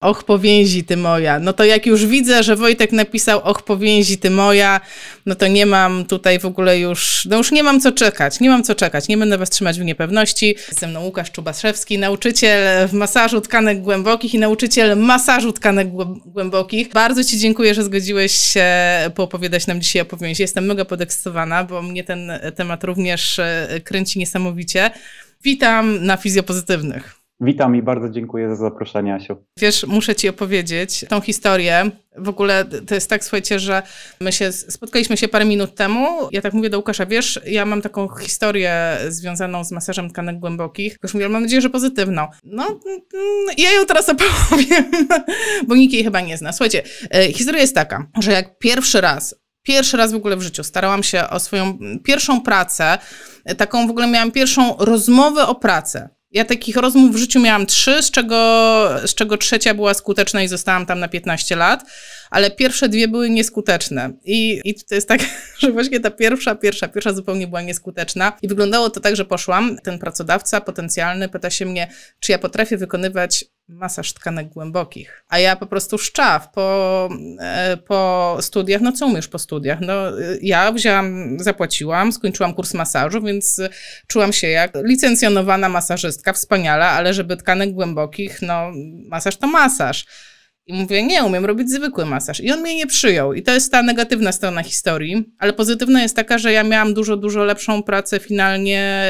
Och, powięzi ty moja. No to jak już widzę, że Wojtek napisał och, powięzi ty moja, no to nie mam tutaj w ogóle już, no już nie mam co czekać, nie mam co czekać, nie będę was trzymać w niepewności. Ze mną Łukasz Czubaszewski, nauczyciel w masażu tkanek głębokich i nauczyciel masażu tkanek głębokich. Bardzo ci dziękuję, że zgodziłeś się poopowiadać nam dzisiaj o powięzi. Jestem mega podekscytowana, bo mnie ten temat również e, kręci niesamowicie. Witam na Fizjopozytywnych. Witam i bardzo dziękuję za zaproszenie, Asiu. Wiesz, muszę ci opowiedzieć tą historię. W ogóle to jest tak, słuchajcie, że my się spotkaliśmy się parę minut temu. Ja tak mówię do Łukasza, wiesz, ja mam taką historię związaną z masażem tkanek głębokich. Już mówię, mam nadzieję, że pozytywną. No, mm, ja ją teraz opowiem, bo nikt jej chyba nie zna. Słuchajcie, e, historia jest taka, że jak pierwszy raz pierwszy raz w ogóle w życiu starałam się o swoją pierwszą pracę, taką w ogóle miałam pierwszą rozmowę o pracę. Ja takich rozmów w życiu miałam trzy, z czego, z czego trzecia była skuteczna i zostałam tam na 15 lat, ale pierwsze dwie były nieskuteczne. I, I to jest tak, że właśnie ta pierwsza, pierwsza, pierwsza zupełnie była nieskuteczna. I wyglądało to tak, że poszłam, ten pracodawca potencjalny pyta się mnie, czy ja potrafię wykonywać masaż tkanek głębokich. A ja po prostu szczaw po, e, po studiach, no co umiesz po studiach? No ja wzięłam, zapłaciłam, skończyłam kurs masażu, więc czułam się jak licencjonowana masażystka, wspaniale, ale żeby tkanek głębokich, no masaż to masaż. I mówię, nie, umiem robić zwykły masaż. I on mnie nie przyjął. I to jest ta negatywna strona historii. Ale pozytywna jest taka, że ja miałam dużo, dużo lepszą pracę finalnie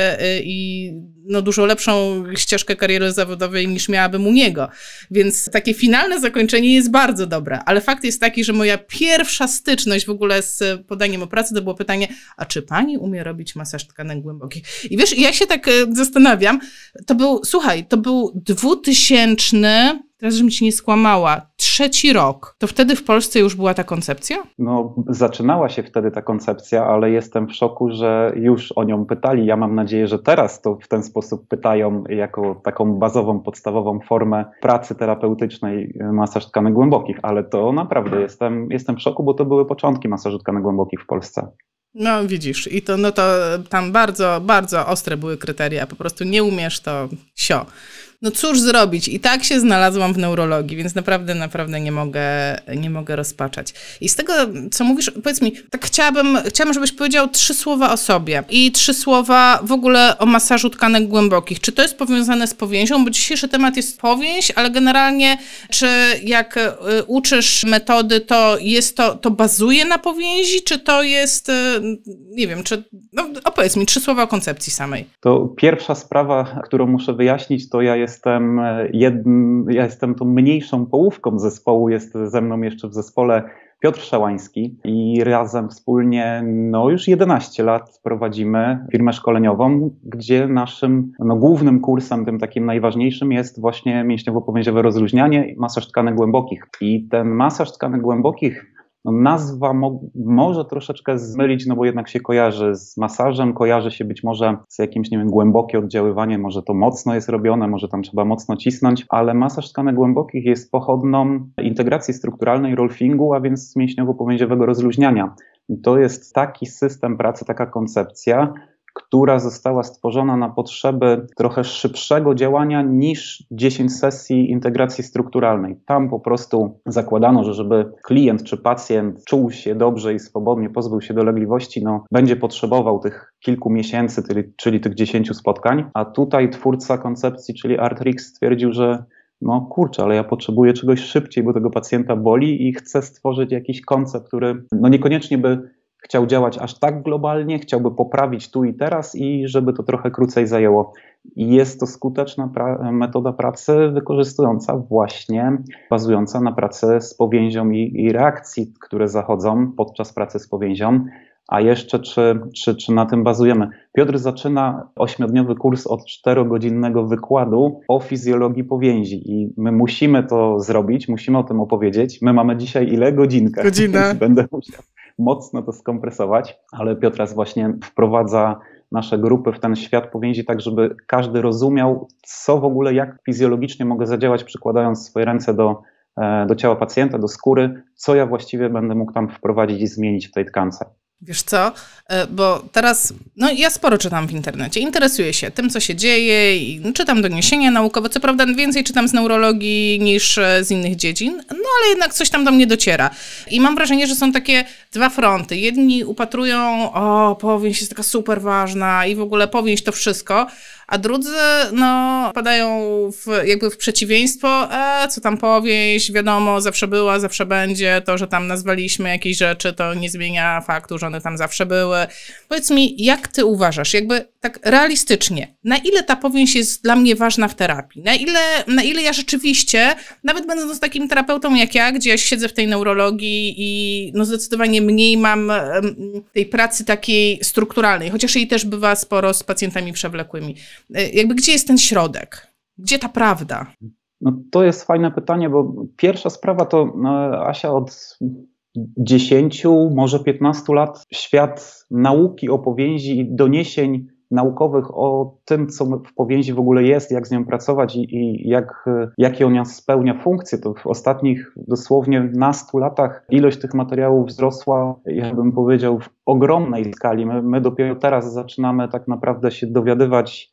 i no, dużo lepszą ścieżkę kariery zawodowej niż miałabym u niego. Więc takie finalne zakończenie jest bardzo dobre. Ale fakt jest taki, że moja pierwsza styczność w ogóle z podaniem o pracy to było pytanie, a czy pani umie robić masaż tkanek głębokich? I wiesz, ja się tak y, zastanawiam, to był, słuchaj, to był dwutysięczny teraz żebym ci nie skłamała, trzeci rok, to wtedy w Polsce już była ta koncepcja? No, zaczynała się wtedy ta koncepcja, ale jestem w szoku, że już o nią pytali. Ja mam nadzieję, że teraz to w ten sposób pytają jako taką bazową, podstawową formę pracy terapeutycznej masaż tkanek głębokich, ale to naprawdę jestem, jestem w szoku, bo to były początki masażu tkanek głębokich w Polsce. No widzisz, i to, no to tam bardzo, bardzo ostre były kryteria, po prostu nie umiesz to sio. No cóż zrobić? I tak się znalazłam w neurologii, więc naprawdę, naprawdę nie mogę, nie mogę rozpaczać. I z tego, co mówisz, powiedz mi, tak chciałabym, chciałabym, żebyś powiedział trzy słowa o sobie i trzy słowa w ogóle o masażu tkanek głębokich. Czy to jest powiązane z powięzią? Bo dzisiejszy temat jest powięź, ale generalnie, czy jak y, uczysz metody, to jest to, to bazuje na powięzi, czy to jest, y, nie wiem, czy, no opowiedz mi trzy słowa o koncepcji samej. To pierwsza sprawa, którą muszę wyjaśnić, to ja jest jestem, e, jedn, ja jestem tą mniejszą połówką zespołu, jest ze mną jeszcze w zespole Piotr Szałański i razem wspólnie no już 11 lat prowadzimy firmę szkoleniową, gdzie naszym no, głównym kursem, tym takim najważniejszym jest właśnie mięśniowo-powięziowe rozluźnianie i masaż tkanek głębokich. I ten masaż tkanek głębokich no nazwa mo może troszeczkę zmylić, no bo jednak się kojarzy z masażem, kojarzy się być może z jakimś, nie wiem, głębokie oddziaływanie, może to mocno jest robione, może tam trzeba mocno cisnąć, ale masaż tkanek głębokich jest pochodną integracji strukturalnej rolfingu, a więc mięśniowo-powięziowego rozluźniania. I to jest taki system pracy, taka koncepcja, która została stworzona na potrzeby trochę szybszego działania niż 10 sesji integracji strukturalnej. Tam po prostu zakładano, że żeby klient czy pacjent czuł się dobrze i swobodnie, pozbył się dolegliwości, no, będzie potrzebował tych kilku miesięcy, czyli, tych 10 spotkań, a tutaj twórca koncepcji, czyli Artrix stwierdził, że no kurczę, ale ja potrzebuję czegoś szybciej, bo tego pacjenta boli i chcę stworzyć jakiś koncept, który no niekoniecznie by chciał działać aż tak globalnie, chciałby poprawić tu i teraz i żeby to trochę krócej zajęło. I jest to skuteczna pra metoda pracy wykorzystująca właśnie, bazująca na pracy z powięzią i, i reakcji, które zachodzą podczas pracy z powięzią. A jeszcze, czy, czy, czy na tym bazujemy? Piotr zaczyna ośmiodniowy kurs od czterogodzinnego wykładu o fizjologii powięzi i my musimy to zrobić, musimy o tym opowiedzieć. My mamy dzisiaj ile? Godzinkę. Godzinę. Będę musiał mocno to skompresować, ale Piotras właśnie wprowadza nasze grupy w ten świat powięzi, tak żeby każdy rozumiał, co w ogóle, jak fizjologicznie mogę zadziałać, przykładając swoje ręce do, e, do ciała pacjenta, do skóry, co ja właściwie będę mógł tam wprowadzić i zmienić w tej tkance. Wiesz co, e, bo teraz, no ja sporo czytam w internecie, interesuję się tym, co się dzieje i czytam doniesienia naukowe, co prawda więcej czytam z neurologii niż e, z innych dziedzin, no ale jednak coś tam do mnie dociera. I mam wrażenie, że są takie dwa fronty. Jedni upatrują, o, powieść jest taka super ważna i w ogóle powieść to wszystko, a drudzy no, padają w, jakby w przeciwieństwo, e, co tam powieść, wiadomo, zawsze była, zawsze będzie, to, że tam nazwaliśmy jakieś rzeczy, to nie zmienia faktu, że one tam zawsze były. Powiedz mi, jak ty uważasz, jakby tak realistycznie, na ile ta powieść jest dla mnie ważna w terapii? Na ile, na ile ja rzeczywiście, nawet będąc takim terapeutą jak ja, gdzie ja siedzę w tej neurologii i no zdecydowanie mniej mam tej pracy takiej strukturalnej, chociaż jej też bywa sporo z pacjentami przewlekłymi. E, jakby gdzie jest ten środek? Gdzie ta prawda? No to jest fajne pytanie, bo pierwsza sprawa to no, Asia od 10, może 15 lat świat nauki o powięzi i doniesień naukowych o tym, co w powięzi w ogóle jest, jak z nią pracować i, i jak, jakie ona spełnia funkcje. To w ostatnich dosłownie nastu latach ilość tych materiałów wzrosła, ja bym powiedział, w ogromnej skali. My, my dopiero teraz zaczynamy tak naprawdę się dowiadywać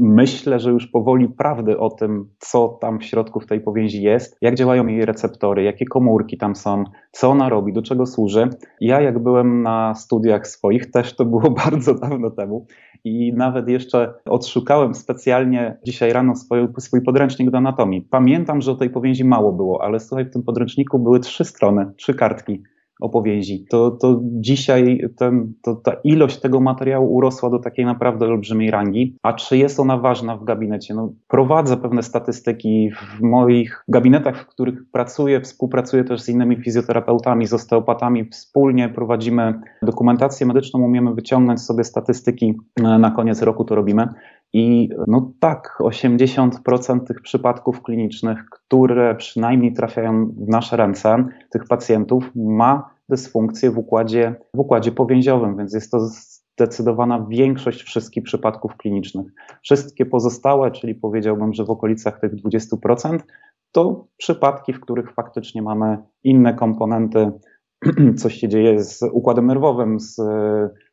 myślę, że już powoli prawdy o tym, co tam w środku w tej powięzi jest, jak działają jej receptory, jakie komórki tam są, co ona robi, do czego służy. Ja jak byłem na studiach swoich, też to było bardzo dawno temu i nawet jeszcze odszukałem specjalnie dzisiaj rano swój, swój podręcznik do anatomii. Pamiętam, że o tej powięzi mało było, ale słuchaj, w tym podręczniku były trzy strony, trzy kartki opowieści. To, to dzisiaj ten, to, ta ilość tego materiału urosła do takiej naprawdę olbrzymiej rangi. A czy jest ona ważna w gabinecie? No, prowadzę pewne statystyki w moich gabinetach, w których pracuję, współpracuję też z innymi fizjoterapeutami, z osteopatami. Wspólnie prowadzimy dokumentację medyczną, umiemy wyciągnąć sobie statystyki. Na koniec roku to robimy. I no tak, 80% tych przypadków klinicznych, które przynajmniej trafiają w nasze ręce, tych pacjentów, ma dysfunkcję w układzie, w układzie powięziowym, więc jest to zdecydowana większość wszystkich przypadków klinicznych. Wszystkie pozostałe, czyli powiedziałbym, że w okolicach tych 20%, to przypadki, w których faktycznie mamy inne komponenty, coś się dzieje z układem nerwowym, z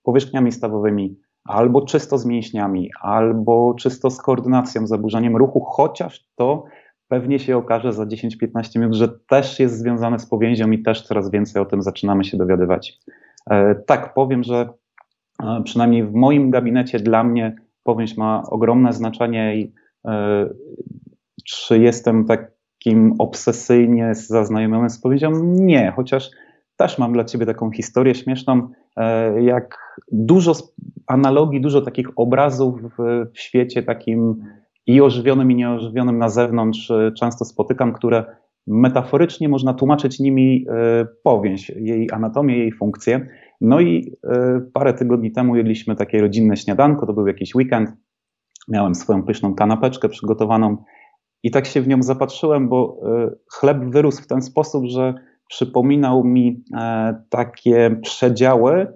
powierzchniami stawowymi, albo czysto z mięśniami, albo czysto z koordynacją, zaburzeniem ruchu, chociaż to pewnie się okaże za 10-15 minut, że też jest związane z powięzią i też coraz więcej o tym zaczynamy się dowiadywać. E, tak, powiem, że e, przynajmniej w moim gabinecie dla mnie powięź ma ogromne znaczenie i e, czy jestem takim obsesyjnie zaznajomionym z powięzią? Nie, chociaż też mam dla ciebie taką historię śmieszną, jak dużo analogii, dużo takich obrazów w, świecie takim i ożywionym, i nieożywionym na zewnątrz e, często spotykam, które metaforycznie można tłumaczyć nimi e, powięź, jej anatomię, jej funkcję. No i e, parę tygodni temu jedliśmy takie rodzinne śniadanko, to był jakiś weekend. Miałem swoją pyszną kanapeczkę przygotowaną i tak się w nią zapatrzyłem, bo chleb wyrósł w ten sposób, że przypominał mi takie przedziały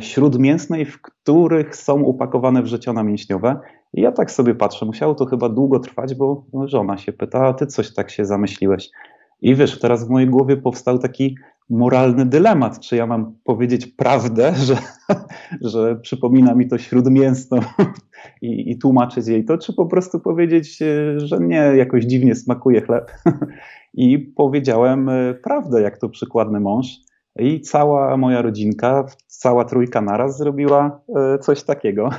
śródmięsnej, w których są upakowane wrzeciona mięśniowe. I ja tak sobie patrzę, musiało to chyba długo trwać, bo żona się pyta, a ty coś tak się zamyśliłeś. I wiesz, teraz w mojej głowie powstał taki moralny dylemat, czy ja mam powiedzieć prawdę, że, że przypomina mi to śródmięsną i, i tłumaczyć jej to, czy po prostu powiedzieć, e, że nie, jakoś dziwnie smakuje chleb. I powiedziałem e, prawdę, jak to przykładny mąż. I cała moja rodzinka, cała trójka naraz zrobiła e, coś takiego.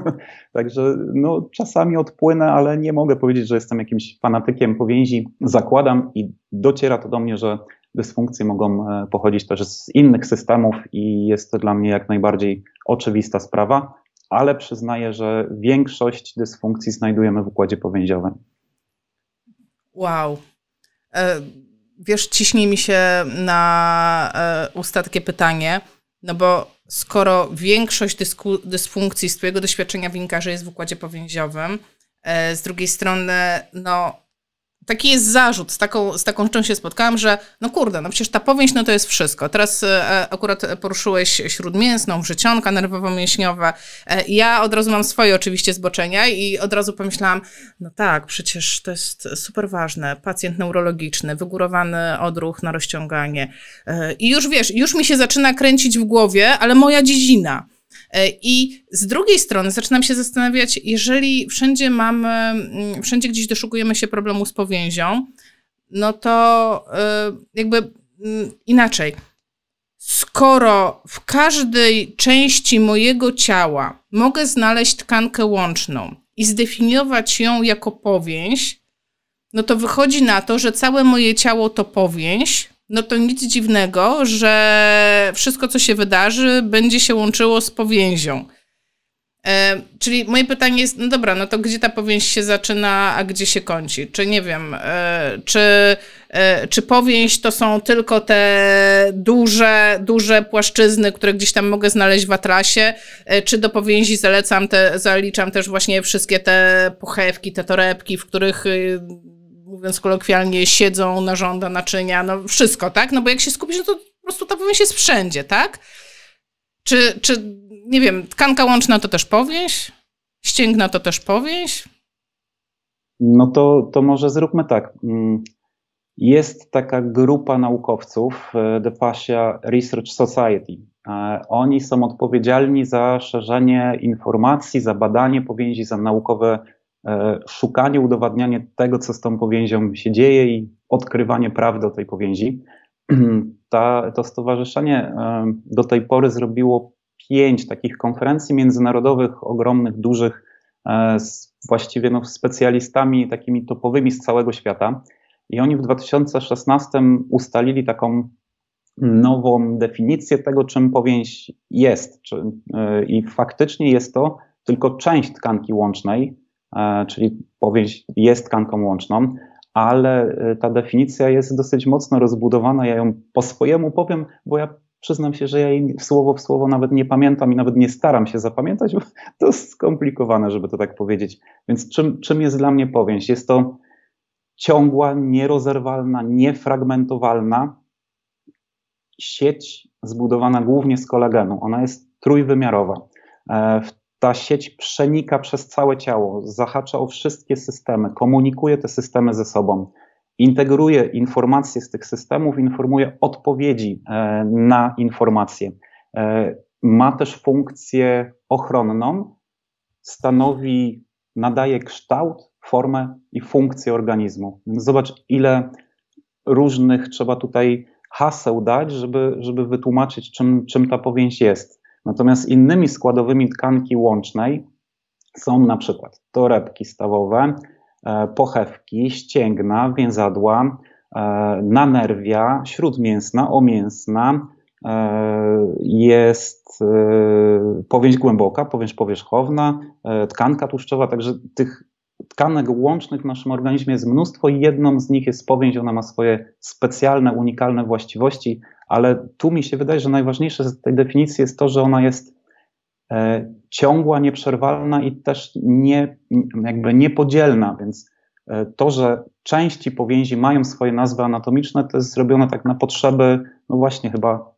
Także no, czasami odpłynę, ale nie mogę powiedzieć, że jestem jakimś fanatykiem powięzi. Zakładam i dociera to do mnie, że dysfunkcje mogą e, pochodzić też z innych systemów i jest to dla mnie jak najbardziej oczywista sprawa, ale przyznaję, że większość dysfunkcji znajdujemy w układzie powięziowym. Wow. E, wiesz, ciśnie mi się na e, usta takie pytanie, no bo skoro większość dysfunkcji z Twojego doświadczenia wynika, że jest w układzie powięziowym, z drugiej strony, no taki jest zarzut, z taką, z taką rzeczą się spotkałam, że no kurde, no przecież ta powieść no to jest wszystko. Teraz e, akurat poruszyłeś śródmięsną, wrzecionka nerwowo-mięśniowe. E, ja od razu mam swoje oczywiście zboczenia i od razu pomyślałam, no tak, przecież to jest super ważne. Pacjent neurologiczny, wygórowany odruch na rozciąganie. E, I już wiesz, już mi się zaczyna kręcić w głowie, ale moja dziedzina. E, I z drugiej strony zaczynam się zastanawiać, jeżeli wszędzie mamy, mm, wszędzie gdzieś doszukujemy się problemu z powięzią, no to e, jakby mm, inaczej. Skoro w każdej części mojego ciała mogę znaleźć tkankę łączną i zdefiniować ją jako powięź, no to wychodzi na to, że całe moje ciało to powięź, no to nic dziwnego, że wszystko, co się wydarzy, będzie się łączyło z powięzią. E, czyli moje pytanie jest, no dobra, no to gdzie ta powięź się zaczyna, a gdzie się kończy? Czy nie wiem, e, czy, e, czy powięź to są tylko te duże, duże płaszczyzny, które gdzieś tam mogę znaleźć w atrasie, e, czy do powięzi zalecam te, zaliczam też właśnie wszystkie te pochewki, te torebki, w których y, mówiąc kolokwialnie, siedzą, narząda, naczynia, no wszystko, tak? No bo jak się skupisz, no to po prostu ta powięź jest wszędzie, tak? Czy, czy, nie wiem, tkanka łączna to też powięź? Ścięgna to też powięź? No to, to może zróbmy tak. Mm, jest taka grupa naukowców, e, The Fascia Research Society. E, oni są odpowiedzialni za szerzenie informacji, za badanie powięzi, za naukowe szukanie, udowadnianie tego, co z tą powięzią się dzieje i odkrywanie prawdy o tej powięzi. Ta, to stowarzyszenie e, do tej pory zrobiło pięć takich konferencji międzynarodowych, ogromnych, dużych, e, z właściwie no, specjalistami takimi topowymi z całego świata. I oni w 2016 ustalili taką nową definicję tego, czym powięź jest. I faktycznie jest to tylko część tkanki łącznej, E, czyli powieść jest tkanką łączną, ale e, ta definicja jest dosyć mocno rozbudowana. Ja ją po swojemu powiem, bo ja przyznam się, że ja jej słowo w słowo nawet nie pamiętam i nawet nie staram się zapamiętać, bo to jest skomplikowane, żeby to tak powiedzieć. Więc czym, czym jest dla mnie powieść? Jest to ciągła, nierozerwalna, niefragmentowalna sieć zbudowana głównie z kolagenu. Ona jest trójwymiarowa. E, w ta sieć przenika przez całe ciało, zahacza o wszystkie systemy, komunikuje te systemy ze sobą, integruje informacje z tych systemów, informuje odpowiedzi e, na informacje. E, ma też funkcję ochronną, stanowi, nadaje kształt, formę i funkcję organizmu. Zobacz, ile różnych trzeba tutaj haseł dać, żeby, żeby wytłumaczyć, czym, czym ta powięź jest. Natomiast innymi składowymi tkanki łącznej są na przykład torebki stawowe, e, pochewki, ścięgna, więzadła, e, nanerwia, śródmięsna, omięsna, e, jest powięź głęboka, powięź powierzchowna, tkanka tłuszczowa, także tych tkanek łącznych w naszym organizmie jest mnóstwo i jedną z nich jest powięź, ona ma swoje specjalne, unikalne właściwości, ale tu mi się wydaje, że najważniejsze z tej definicji jest to, że ona jest e, ciągła, nieprzerwalna i też nie, jakby niepodzielna, więc e, to, że części powięzi mają swoje nazwy anatomiczne, to jest zrobione tak na potrzeby, no właśnie chyba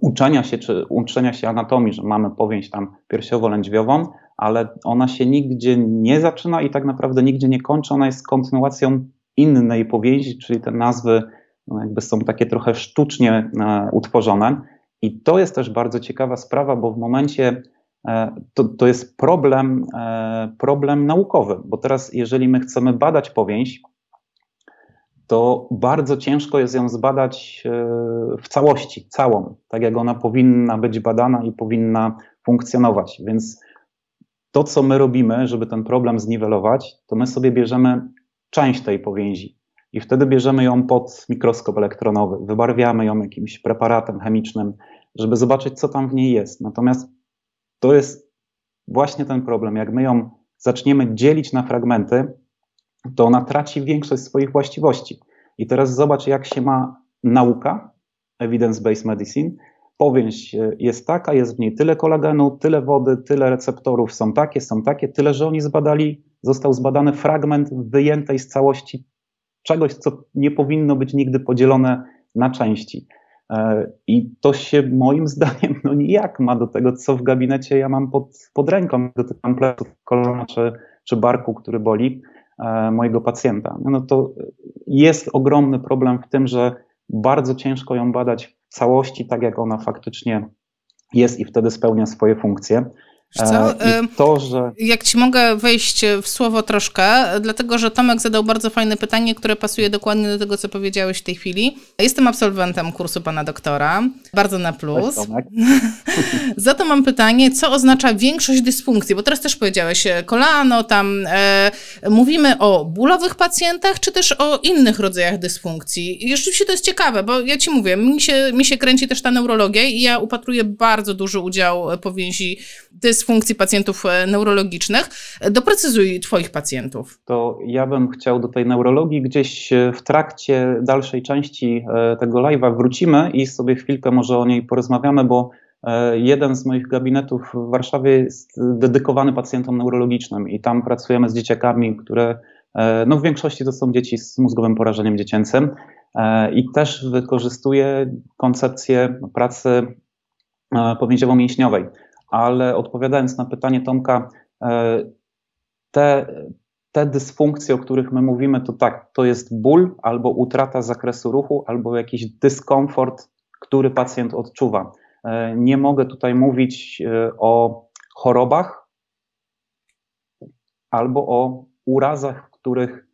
uczenia się, czy uczenia się anatomii, że mamy powięź tam piersiowo-lędźwiową, ale ona się nigdzie nie zaczyna i tak naprawdę nigdzie nie kończy, ona jest kontynuacją innej powięzi, czyli te nazwy no jakby są takie trochę sztucznie e, utworzone. I to jest też bardzo ciekawa sprawa, bo w momencie e, to, to jest problem, e, problem naukowy, bo teraz, jeżeli my chcemy badać powięź, to bardzo ciężko jest ją zbadać w całości, całą, tak jak ona powinna być badana i powinna funkcjonować. Więc to, co my robimy, żeby ten problem zniwelować, to my sobie bierzemy część tej powięzi i wtedy bierzemy ją pod mikroskop elektronowy, wybarwiamy ją jakimś preparatem chemicznym, żeby zobaczyć, co tam w niej jest. Natomiast to jest właśnie ten problem. Jak my ją zaczniemy dzielić na fragmenty, to ona traci większość swoich właściwości. I teraz zobacz, jak się ma nauka, evidence-based medicine. Powięź jest taka, jest w niej tyle kolagenu, tyle wody, tyle receptorów są takie, są takie, tyle, że oni zbadali, został zbadany fragment wyjętej z całości czegoś, co nie powinno być nigdy podzielone na części. E, I to się moim zdaniem no nijak ma do tego, co w gabinecie ja mam pod, pod ręką. Dotykam pleców, kolana czy, czy barku, który boli e, mojego pacjenta. No to jest ogromny problem w tym, że bardzo ciężko ją badać w całości, tak jak ona faktycznie jest i wtedy spełnia swoje funkcje. Co? E, to, że... Jak ci mogę wejść w słowo troszkę, dlatego że Tomek zadał bardzo fajne pytanie, które pasuje dokładnie do tego, co powiedziałeś w tej chwili. Jestem absolwentem kursu pana doktora, bardzo na plus. Za to mam pytanie, co oznacza większość dysfunkcji, bo teraz też powiedziałeś e, kolano, tam e, mówimy o bólowych pacjentach, czy też o innych rodzajach dysfunkcji. I rzeczywiście to jest ciekawe, bo ja ci mówię, mi się, mi się kręci też ta neurologia i ja upatruję bardzo duży udział powięzi dysfunkcji funkcji pacjentów e, neurologicznych. Doprecyzuj Twoich pacjentów. To ja bym chciał do tej neurologii gdzieś e, w trakcie dalszej części e, tego live'a wrócimy i sobie chwilkę może o niej porozmawiamy, bo jeden z moich gabinetów w Warszawie jest dedykowany pacjentom neurologicznym i tam pracujemy z dzieciakami, które no w większości to są dzieci z mózgowym porażeniem dziecięcym i też wykorzystuję koncepcję pracy powięziowo-mięśniowej ale odpowiadając na pytanie Tomka, e, te, te dysfunkcje, o których my mówimy, to tak, to jest ból albo utrata zakresu ruchu, albo jakiś dyskomfort, który pacjent odczuwa. E, nie mogę tutaj mówić e, o chorobach albo o urazach, w których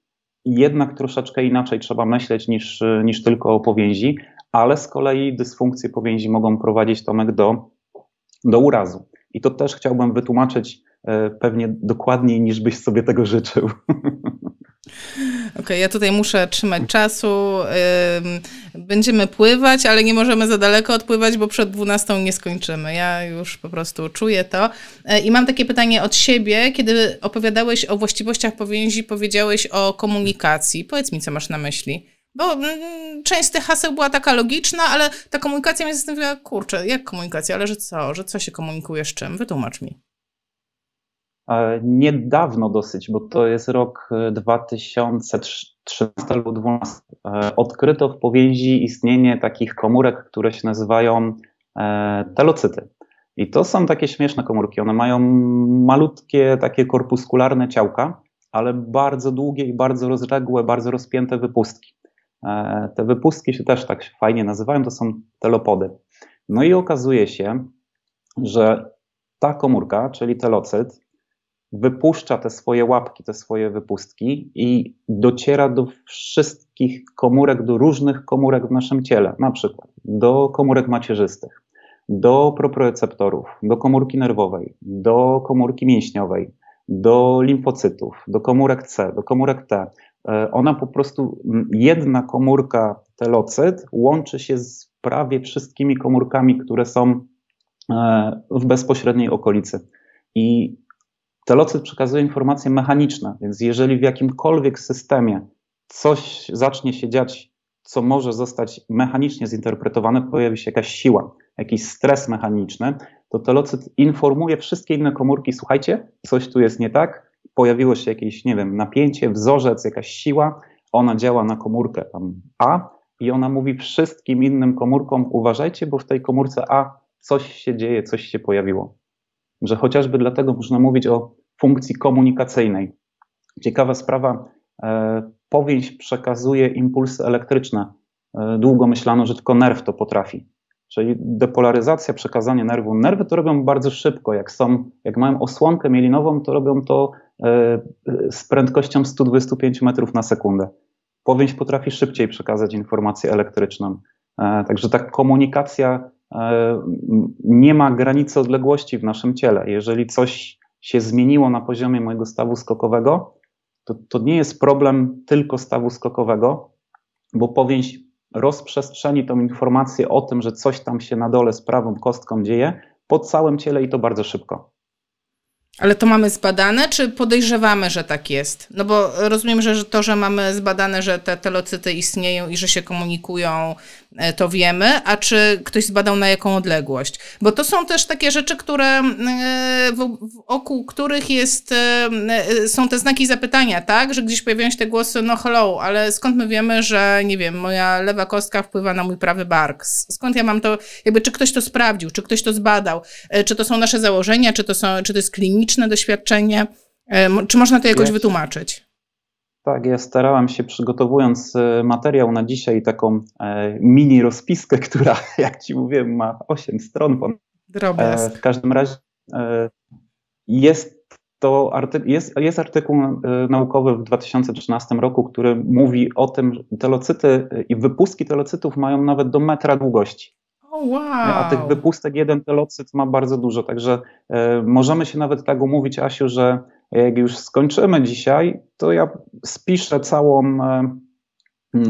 jednak troszeczkę inaczej trzeba myśleć niż, niż tylko o powięzi, ale z kolei dysfunkcje powięzi mogą prowadzić Tomek do do urazu. I to też chciałbym wytłumaczyć e, pewnie dokładniej, niż byś sobie tego życzył. Okej, okay, ja tutaj muszę trzymać czasu. Będziemy pływać, ale nie możemy za daleko odpływać, bo przed 12 nie skończymy. Ja już po prostu czuję to. E, I mam takie pytanie od siebie. Kiedy opowiadałeś o właściwościach powięzi, powiedziałeś o komunikacji. Powiedz mi, co masz na myśli. Bo mm, część z tych haseł była taka logiczna, ale ta komunikacja mnie zastanawiała, kurczę, jak komunikacja, ale że co, że co się komunikuje z czym? Wytłumacz mi. E, niedawno dosyć, bo to jest rok 2013 e, albo 2012, e, odkryto w powięzi istnienie takich komórek, które się nazywają telocyty. I to są takie śmieszne komórki. One mają malutkie, takie korpuskularne ciałka, ale bardzo długie i bardzo rozległe, bardzo rozpięte wypustki. E, te wypustki się też tak fajnie nazywają, to są telopody. No i okazuje się, że ta komórka, czyli telocyt, wypuszcza te swoje łapki, te swoje wypustki i dociera do wszystkich komórek, do różnych komórek w naszym ciele, na przykład do komórek macierzystych, do proprioceptorów, do komórki nerwowej, do komórki mięśniowej, do limfocytów, do komórek C, do komórek T. E, ona po prostu, jedna komórka telocyt łączy się z prawie wszystkimi komórkami, które są e, w bezpośredniej okolicy. I telocyt przekazuje informacje mechaniczne, więc jeżeli w jakimkolwiek systemie coś zacznie się dziać, co może zostać mechanicznie zinterpretowane, pojawi się jakaś siła, jakiś stres mechaniczny, to telocyt informuje wszystkie inne komórki, słuchajcie, coś tu jest nie tak, pojawiło się jakieś, nie wiem, napięcie, wzorzec, jakaś siła, ona działa na komórkę tam A i ona mówi wszystkim innym komórkom, uważajcie, bo w tej komórce A coś się dzieje, coś się pojawiło. Że chociażby dlatego można mówić o funkcji komunikacyjnej. Ciekawa sprawa, e, powięź przekazuje impulsy elektryczne. E, długo myślano, że tylko nerw to potrafi. Czyli depolaryzacja, przekazanie nerwu. Nerwy to robią bardzo szybko. Jak, są, jak mają osłonkę mielinową, to robią to e, z prędkością 125 metrów na sekundę. Powięź potrafi szybciej przekazać informację elektryczną. E, także ta komunikacja e, nie ma granicy odległości w naszym ciele. Jeżeli coś się zmieniło na poziomie mojego stawu skokowego, to, to nie jest problem tylko stawu skokowego, bo powięź rozprzestrzeni tą informację o tym, że coś tam się na dole z prawą kostką dzieje po całym ciele i to bardzo szybko. Ale to mamy zbadane, czy podejrzewamy, że tak jest? No bo rozumiem, że to, że mamy zbadane, że te telocyty istnieją i że się komunikują, e, to wiemy, a czy ktoś zbadał na jaką odległość? Bo to są też takie rzeczy, które e, wokół których jest, e, są te znaki zapytania, tak? Że gdzieś pojawiają się te głosy, no hello, ale skąd my wiemy, że nie wiem, moja lewa kostka wpływa na mój prawy bark? Skąd ja mam to, jakby czy ktoś to sprawdził, czy ktoś to zbadał? Czy to są nasze założenia, czy to, są, czy to jest kliniczne? Kliniczne doświadczenie. E, czy można to jakoś wytłumaczyć? Tak, ja starałam się przygotowując e, materiał na dzisiaj taką e, mini rozpiskę, która, jak ci mówiłem, ma 8 stron. Drobiazg. W każdym razie jest to jest, jest artykuł naukowy w 2013 roku, który mówi o tym, że telocyty i wypustki telocytów mają nawet do metra długości. Wow. A tych wypustek jeden telocyt ma bardzo dużo, także e, możemy się nawet tak umówić, Asiu, że jak już skończymy dzisiaj, to ja spiszę całą e,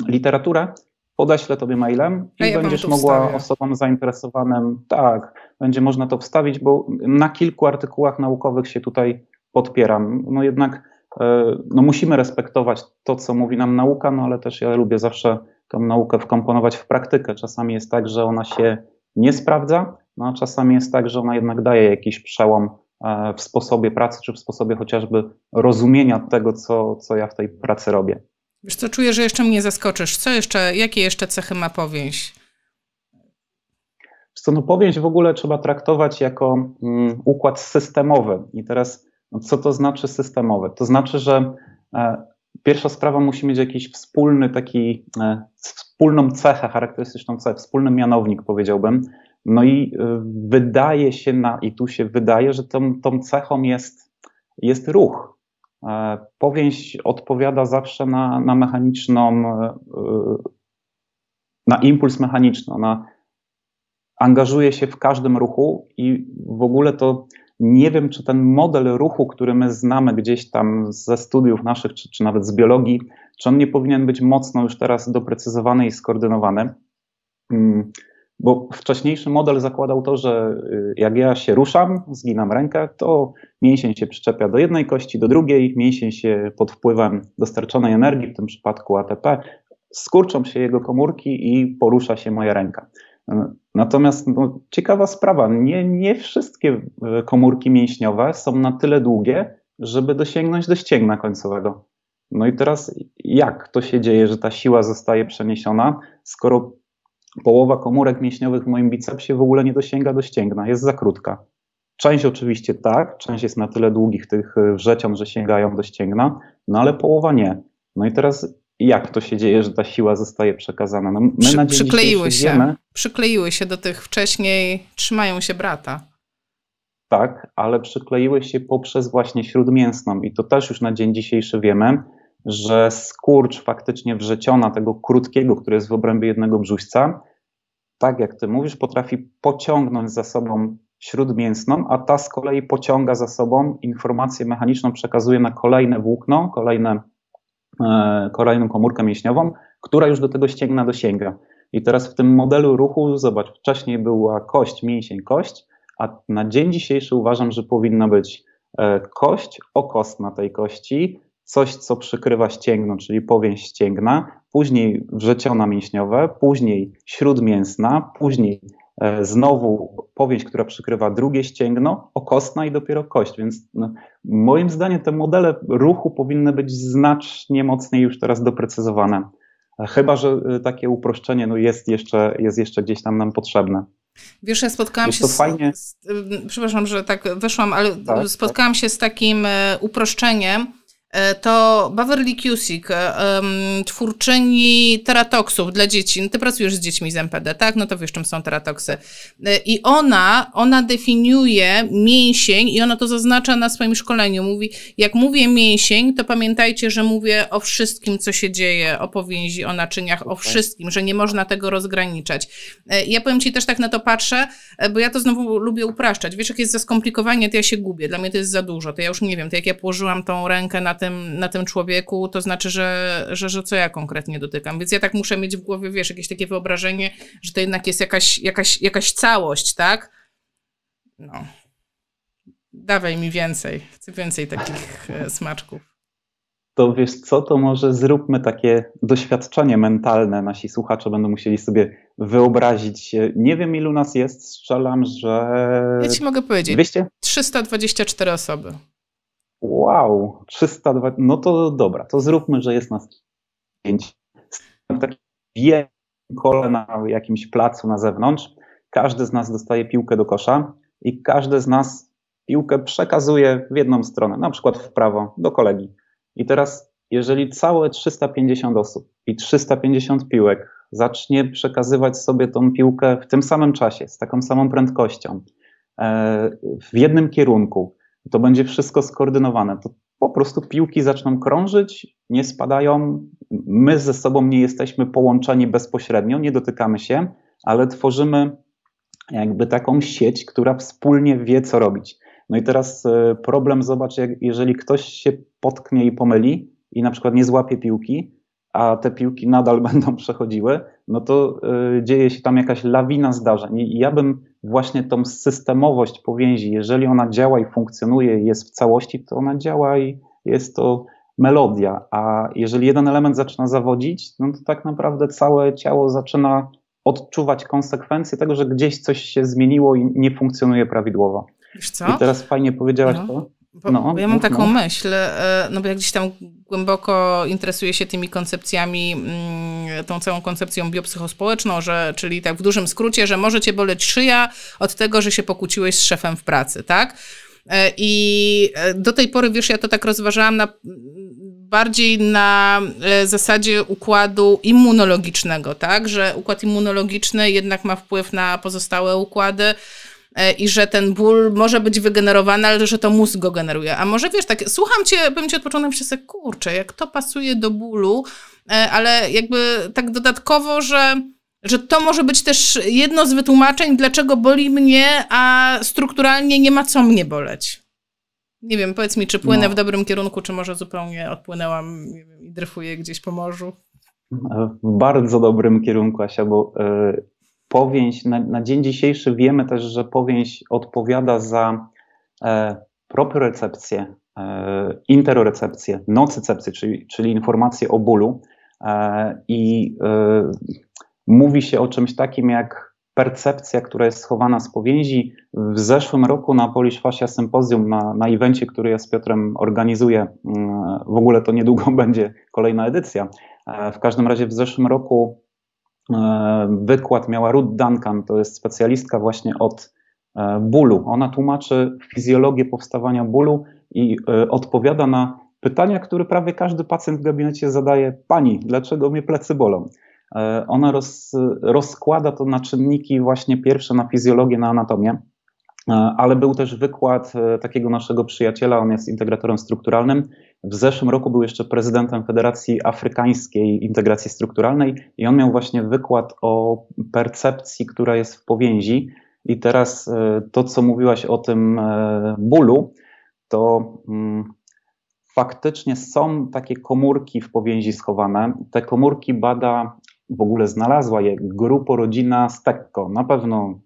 literaturę, podeślę tobie mailem i ja będziesz mogła wstawię. osobom zainteresowanym, tak, będzie można to wstawić, bo na kilku artykułach naukowych się tutaj podpieram. No jednak e, no musimy respektować to, co mówi nam nauka, no ale też ja lubię zawsze tą naukę wkomponować w praktykę. Czasami jest tak, że ona się nie sprawdza, no a czasami jest tak, że ona jednak daje jakiś przełom e, w sposobie pracy, czy w sposobie chociażby rozumienia tego, co, co ja w tej pracy robię. Wiesz co, czuję, że jeszcze mnie zaskoczysz. Co jeszcze, jakie jeszcze cechy ma powieść? Co, no powieść w ogóle trzeba traktować jako mm, układ systemowy. I teraz, no co to znaczy systemowy? To znaczy, że e, Pierwsza sprawa musi mieć jakiś wspólny taki, e, wspólną cechę charakterystyczną cechę, wspólny mianownik powiedziałbym. No i e, wydaje się na, i tu się wydaje, że tą, tą cechą jest, jest ruch. E, powieść odpowiada zawsze na, na mechaniczną, na impuls mechaniczny. Ona angażuje się w każdym ruchu i w ogóle to nie wiem, czy ten model ruchu, który my znamy gdzieś tam ze studiów naszych, czy, czy nawet z biologii, czy on nie powinien być mocno już teraz doprecyzowany i skoordynowany. Mm, bo wcześniejszy model zakładał to, że y, jak ja się ruszam, zginam rękę, to mięsień się przyczepia do jednej kości, do drugiej, mięsień się pod wpływem dostarczonej energii, w tym przypadku ATP, skurczą się jego komórki i porusza się moja ręka. Natomiast no, ciekawa sprawa, nie, nie wszystkie e, komórki mięśniowe są na tyle długie, żeby dosięgnąć do ścięgna końcowego. No i teraz jak to się dzieje, że ta siła zostaje przeniesiona, skoro połowa komórek mięśniowych w moim bicepsie w ogóle nie dosięga do ścięgna, jest za krótka. Część oczywiście tak, część jest na tyle długich tych e, wrzecion, że sięgają do ścięgna, no ale połowa nie. No i teraz jak to się dzieje, że ta siła zostaje przekazana. No, my Przy, na przykleiły się, wiemy, przykleiły się do tych wcześniej, trzymają się brata. Tak, ale przykleiły się poprzez właśnie śródmięsną i to też już na dzień dzisiejszy wiemy, że skurcz faktycznie wrzeciona tego krótkiego, który jest w obrębie jednego brzuśca, tak jak ty mówisz, potrafi pociągnąć za sobą śródmięsną, a ta z kolei pociąga za sobą informację mechaniczną, przekazuje na kolejne włókno, kolejne kolejną komórkę mięśniową, która już do tego ścięgna dosięga. I teraz w tym modelu ruchu, zobacz, wcześniej była kość, mięsień, kość, a na dzień dzisiejszy uważam, że powinna być e, kość, okostna tej kości, coś, co przykrywa ścięgno, czyli powięź ścięgna, później wrzeciona mięśniowe, później śródmięsna, później E, znowu powieść, która przykrywa drugie ścięgno, okostna i dopiero kość. Więc no, moim zdaniem te modele ruchu powinny być znacznie mocniej już teraz doprecyzowane. E, chyba, że e, takie uproszczenie no, jest, jeszcze, jest jeszcze gdzieś tam nam potrzebne. Wiesz, ja spotkałam się z, z, Przepraszam, że tak weszłam, ale tak, spotkałam tak. się z takim uproszczeniem, E, to Beverly Cusick, um, twórczyni teratoksów dla dzieci. No ty pracujesz z dziećmi z MPD, tak? No to wiesz, czym są teratoksy. E, I ona, ona definiuje mięsień i ona to zaznacza na swoim szkoleniu. Mówi, jak mówię mięsień, to pamiętajcie, że mówię o wszystkim, co się dzieje, o powięzi, o naczyniach, o wszystkim, że nie można tego rozgraniczać. Ja powiem ci też tak na to patrzę, bo ja to znowu lubię upraszczać. Wiesz, jak jest za skomplikowanie, to ja się gubię. Dla mnie to jest za dużo. To ja już nie wiem, to jak ja położyłam tą rękę na tym, na tym człowieku, to znaczy, że, że, że co ja konkretnie dotykam. Więc ja tak muszę mieć w głowie, wiesz, jakieś takie wyobrażenie, że to jednak jest jakaś, jakaś, jakaś całość, tak? No. Dawaj mi więcej. Chcę więcej takich e, smaczków. To wiesz co, to może zróbmy takie doświadczenie mentalne. Nasi słuchacze będą musieli sobie wyobrazić. Nie wiem, ilu nas jest, strzelam, że. Ja ci mogę powiedzieć. 200? 324 osoby. Wow, 302. No to dobra, to zróbmy, że jest nas 5. W takim kole na jakimś placu na zewnątrz. Każdy z nas dostaje piłkę do kosza i każdy z nas piłkę przekazuje w jedną stronę, na przykład w prawo, do kolegi. I teraz, jeżeli całe 350 osób i 350 piłek zacznie przekazywać sobie tą piłkę w tym samym czasie, z taką samą prędkością, e, w jednym kierunku, to będzie wszystko skoordynowane. To po prostu piłki zaczną krążyć, nie spadają. My ze sobą nie jesteśmy połączeni bezpośrednio, nie dotykamy się, ale tworzymy jakby taką sieć, która wspólnie wie, co robić. No i teraz e, problem, zobacz, jeżeli ktoś się potknie i pomyli i na przykład nie złapie piłki, a te piłki nadal będą przechodziły, no to y, dzieje się tam jakaś lawina zdarzeń. I ja bym właśnie tą systemowość powięzi, jeżeli ona działa i funkcjonuje, jest w całości, to ona działa i jest to melodia. A jeżeli jeden element zaczyna zawodzić, no to tak naprawdę całe ciało zaczyna odczuwać konsekwencje tego, że gdzieś coś się zmieniło i nie funkcjonuje prawidłowo. Wiesz co? I teraz fajnie powiedziałaś no. to. Bo, no, bo ja mam taką no. myśl, e, no bo jak gdzieś tam głęboko interesuję się tymi koncepcjami, mm, tą całą koncepcją biopsychospołeczną, że, czyli tak w dużym skrócie, że może cię boleć szyja od tego, że się pokłóciłeś z szefem w pracy, tak? E, I e, do tej pory, wiesz, ja to tak rozważałam na, bardziej na zasadzie układu immunologicznego, tak? Że układ immunologiczny jednak ma wpływ na pozostałe układy i że ten ból może być wygenerowany, ale że to mózg go generuje. A może wiesz, tak, słucham cię, bym cię od początku myślę kurczę, jak to pasuje do bólu, e, ale jakby tak dodatkowo, że że to może być też jedno z wytłumaczeń, dlaczego boli mnie, a strukturalnie nie ma co mnie boleć. Nie wiem, powiedz mi, czy płynę no. w dobrym kierunku, czy może zupełnie odpłynęłam i dryfuję gdzieś po morzu? W bardzo dobrym kierunku, Asia, bo y, Powięź, na, na dzień dzisiejszy wiemy też, że powięź odpowiada za e, propriorecepcję, e, interorecepcję, nocycepcję, czyli, czyli informacje o bólu e, i e, mówi się o czymś takim jak percepcja, która jest schowana z powięzi. W zeszłym roku na Polish Fascia Sympozjum, na, na evencie, który ja z Piotrem organizuję, mm, w ogóle to niedługo będzie kolejna edycja. E, w każdym razie w zeszłym roku wykład miała Ruth Duncan, to jest specjalistka właśnie od e, bólu. Ona tłumaczy fizjologię powstawania bólu i e, odpowiada na pytania, które prawie każdy pacjent w gabinecie zadaje: Pani, dlaczego mnie plecy bolą? Ona roz, rozkłada to na czynniki, właśnie pierwsze na fizjologię, na anatomię. Ale był też wykład takiego naszego przyjaciela, on jest integratorem strukturalnym, w zeszłym roku był jeszcze prezydentem Federacji Afrykańskiej Integracji Strukturalnej i on miał właśnie wykład o percepcji, która jest w powięzi. I teraz e, to, co mówiłaś o tym e, bólu, to mm, faktycznie są takie komórki w powięzi schowane. Te komórki bada, w ogóle znalazła je gruporodzina Stekko. Na pewno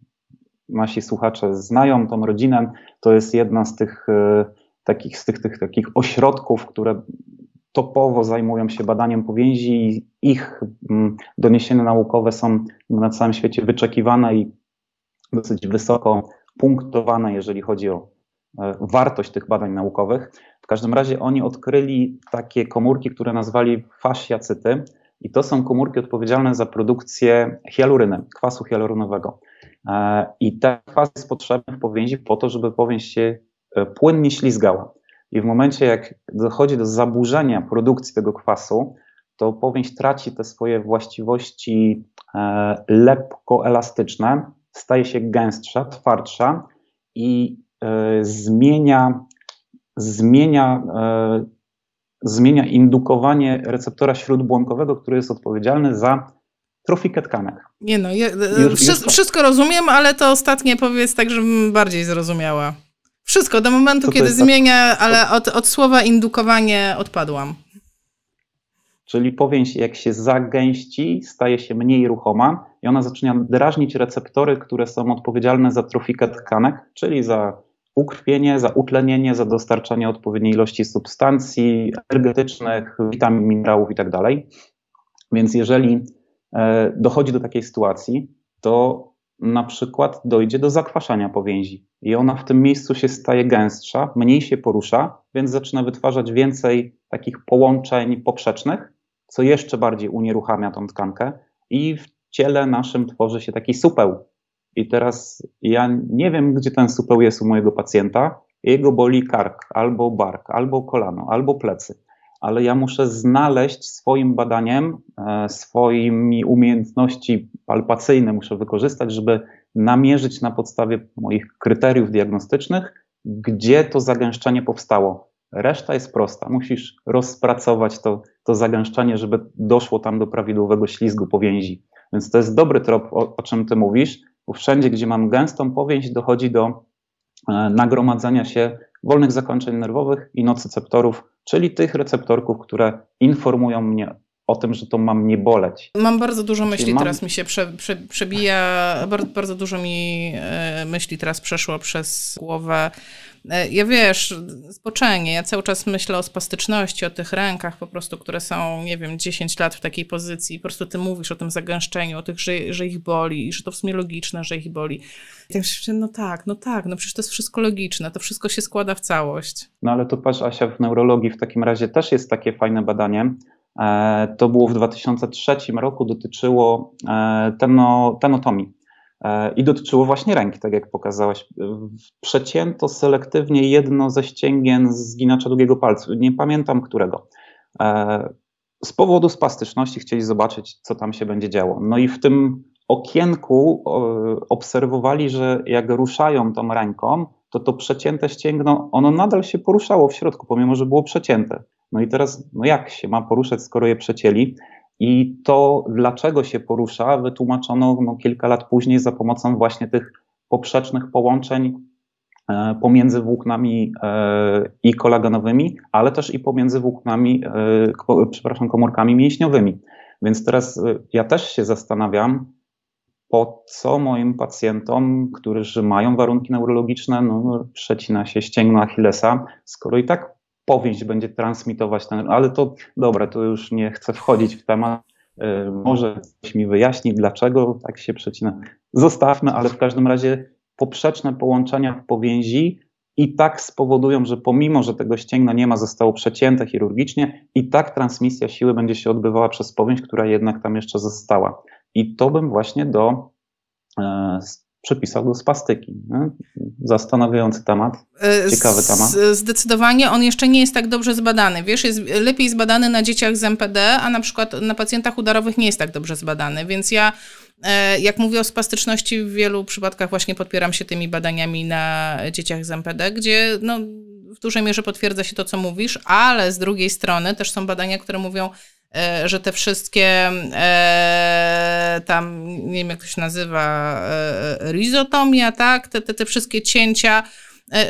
nasi słuchacze znają tą rodzinę. To jest jedna z tych e, takich, z tych, tych takich ośrodków, które topowo zajmują się badaniem powięzi i ich mm, doniesienia naukowe są na całym świecie wyczekiwane i dosyć wysoko punktowane, jeżeli chodzi o e, wartość tych badań naukowych. W każdym razie oni odkryli takie komórki, które nazwali fasciacyty i to są komórki odpowiedzialne za produkcję hialuryny, kwasu hialurynowego. E, I ten kwas jest potrzebny w powięzi po to, żeby powięź się E, płynnie ślizgała. I w momencie, jak dochodzi do zaburzenia produkcji tego kwasu, to powięź traci te swoje właściwości e, lepko-elastyczne, staje się gęstsza, twardsza i zmienia, zmienia, zmienia indukowanie receptora śródbłonkowego, który jest odpowiedzialny za trofikę tkanek. Nie no, ja, już, wszystko rozumiem, ale to ostatnie powiedz tak, żebym bardziej zrozumiała. Wszystko, do momentu, kiedy zmienia, ale od, od słowa indukowanie odpadłam. Czyli powięź, jak się zagęści, staje się mniej ruchoma i ona zaczyna drażnić receptory, które są odpowiedzialne za trofikę tkanek, czyli za ukrwienie, za utlenienie, za dostarczanie odpowiedniej ilości substancji energetycznych, witamin, minerałów itd. Tak Więc jeżeli e, dochodzi do takiej sytuacji, to na przykład dojdzie do zakwaszania powięzi i ona w tym miejscu się staje gęstsza, mniej się porusza, więc zaczyna wytwarzać więcej takich połączeń poprzecznych, co jeszcze bardziej unieruchamia tą tkankę i w ciele naszym tworzy się taki supeł. I teraz ja nie wiem, gdzie ten supeł jest u mojego pacjenta. Jego boli kark, albo bark, albo kolano, albo plecy. Ale ja muszę znaleźć swoim badaniem, e, swoimi umiejętności palpacyjne muszę wykorzystać, żeby namierzyć na podstawie moich kryteriów diagnostycznych, gdzie to zagęszczenie powstało. Reszta jest prosta. Musisz rozpracować to, to zagęszczenie, żeby doszło tam do prawidłowego ślizgu powięzi. Więc to jest dobry trop, o, o czym ty mówisz, bo wszędzie, gdzie mam gęstą powięź, dochodzi do e, nagromadzenia się wolnych zakończeń nerwowych i nocyceptorów, czyli tych receptorków, które informują mnie o tym, że to mam nie boleć. Mam bardzo dużo myśli, teraz mi się prze, prze, przebija, bardzo, bardzo dużo mi e, myśli teraz przeszło przez głowę. E, ja wiesz, spoczenie, ja cały czas myślę o spastyczności, o tych rękach po prostu, które są, nie wiem, 10 lat w takiej pozycji. Po prostu ty mówisz o tym zagęszczeniu, o tych, że, że ich boli i że to w sumie logiczne, że ich boli. I tak myślę, no tak, no tak, no przecież to jest wszystko logiczne, to wszystko się składa w całość. No ale to patrz Asia, w neurologii w takim razie też jest takie fajne badanie, to było w 2003 roku, dotyczyło e, teno, tenotomii e, i dotyczyło właśnie ręki, tak jak pokazałaś. Przecięto selektywnie jedno ze ścięgien zginacza drugiego palca, nie pamiętam którego. Z powodu spastyczności chcieli zobaczyć, co tam się będzie działo. No i w tym okienku obserwowali, że jak ruszają tą ręką, to to przecięte ścięgno, ono nadal się poruszało w środku, pomimo, że było przecięte. No i teraz, no jak się ma poruszać, skoro je przecięli? I to, dlaczego się porusza, wytłumaczono no, kilka lat później za pomocą właśnie tych poprzecznych połączeń e, pomiędzy włóknami e, i kolagenowymi, ale też i pomiędzy włóknami, e, przepraszam, komórkami mięśniowymi. Więc teraz ja też się zastanawiam, po co moim pacjentom, którzy mają warunki neurologiczne, no, przecina się ścięgno Achillesa, skoro i tak powieść będzie transmitować ten, ale to dobra, to już nie chcę wchodzić w temat. Y, może ktoś mi wyjaśni, dlaczego tak się przecina. Zostawmy, ale w każdym razie poprzeczne połączenia powięzi i tak spowodują, że pomimo, że tego ścięgna nie ma, zostało przecięte chirurgicznie, i tak transmisja siły będzie się odbywała przez powięź, która jednak tam jeszcze została. I to bym właśnie do e, przypisał do spastyki. Nie? Zastanawiający temat, e, ciekawy temat. Zdecydowanie on jeszcze nie jest tak dobrze zbadany. Wiesz, jest lepiej zbadany na dzieciach z MPD, a na przykład na pacjentach udarowych nie jest tak dobrze zbadany, więc ja e, jak mówię o spastyczności, w wielu przypadkach właśnie podpieram się tymi badaniami na dzieciach z MPD, gdzie no, w dużej mierze potwierdza się to, co mówisz, ale z drugiej strony też są badania, które mówią, E, że te wszystkie e, tam, nie wiem jak to się nazywa, e, rizotomia, tak, te, te, te wszystkie cięcia,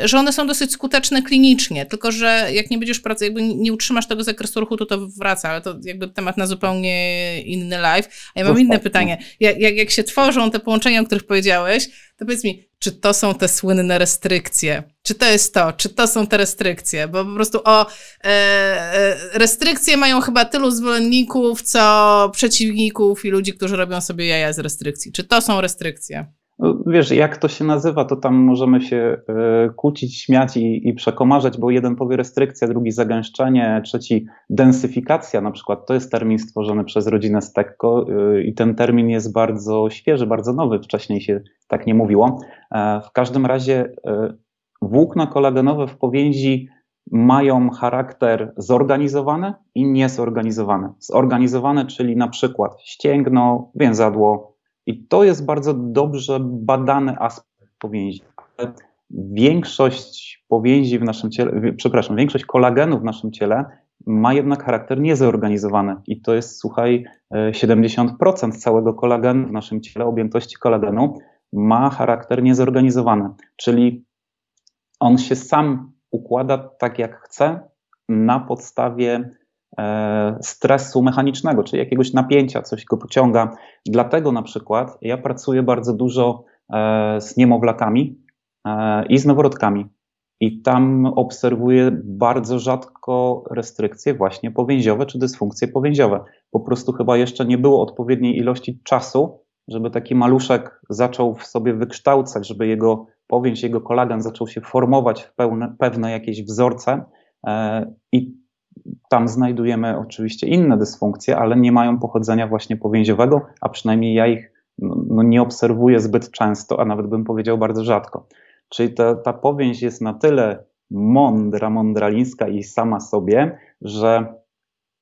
że one są dosyć skuteczne klinicznie, tylko że jak nie będziesz pracować, jakby nie utrzymasz tego zakresu ruchu, to to wraca, ale to jakby temat na zupełnie inny live. A ja mam inne pytanie. Jak, jak, jak się tworzą te połączenia, o których powiedziałeś, to powiedz mi, czy to są te słynne restrykcje? Czy to jest to? Czy to są te restrykcje? Bo po prostu o e, e, restrykcje mają chyba tylu zwolenników, co przeciwników i ludzi, którzy robią sobie jaja z restrykcji. Czy to są restrykcje? No, wiesz, jak to się nazywa, to tam możemy się e, kłócić, śmiać i, i przekomarzać, bo jeden powie restrykcja, drugi zagęszczenie, trzeci densyfikacja na przykład. To jest termin stworzony przez rodzinę Stekko e, i ten termin jest bardzo świeży, bardzo nowy. Wcześniej się tak nie mówiło. E, w każdym razie włókna kolagenowe w powięzi mają charakter zorganizowany i niezorganizowany. Zorganizowane, czyli na przykład ścięgno, więzadło, i to jest bardzo dobrze badany aspekt powięzi. Większość powięzi w naszym ciele, przepraszam, większość kolagenu w naszym ciele ma jednak charakter niezorganizowany. I to jest, słuchaj, 70% całego kolagenu w naszym ciele, objętości kolagenu, ma charakter niezorganizowany. Czyli on się sam układa tak, jak chce, na podstawie E, stresu mechanicznego, czyli jakiegoś napięcia, coś go pociąga. Dlatego na przykład ja pracuję bardzo dużo e, z niemowlakami i z noworodkami. I tam obserwuję bardzo rzadko restrykcje właśnie powięziowe czy dysfunkcje powięziowe. Po prostu chyba jeszcze nie było odpowiedniej ilości czasu, żeby taki maluszek zaczął w sobie wykształcać, żeby jego powięź, jego kolagen zaczął się formować w pełne, pewne jakieś wzorce. E, I tam znajdujemy oczywiście inne dysfunkcje, ale nie mają pochodzenia właśnie powięziowego, a przynajmniej ja ich no, no nie obserwuję zbyt często, a nawet bym powiedział bardzo rzadko. Czyli ta, ta powięź jest na tyle mądra, mądralińska i sama sobie, że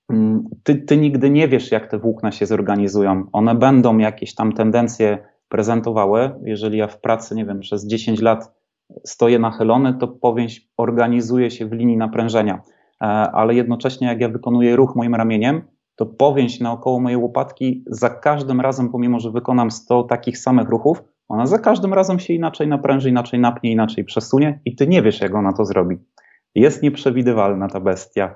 mm, ty, ty nigdy nie wiesz, jak te włókna się zorganizują. One będą jakieś tam tendencje prezentowały. Jeżeli ja w pracy, nie wiem, przez 10 lat stoję nachylony, to powięź organizuje się w linii naprężenia. E, ale jednocześnie, jak ja wykonuję ruch moim ramieniem, to powięź naokoło mojej łopatki za każdym razem, pomimo że wykonam 100 takich samych ruchów, ona za każdym razem się inaczej napręży, inaczej napnie, inaczej przesunie i ty nie wiesz, jak ona to zrobi. Jest nieprzewidywalna ta bestia.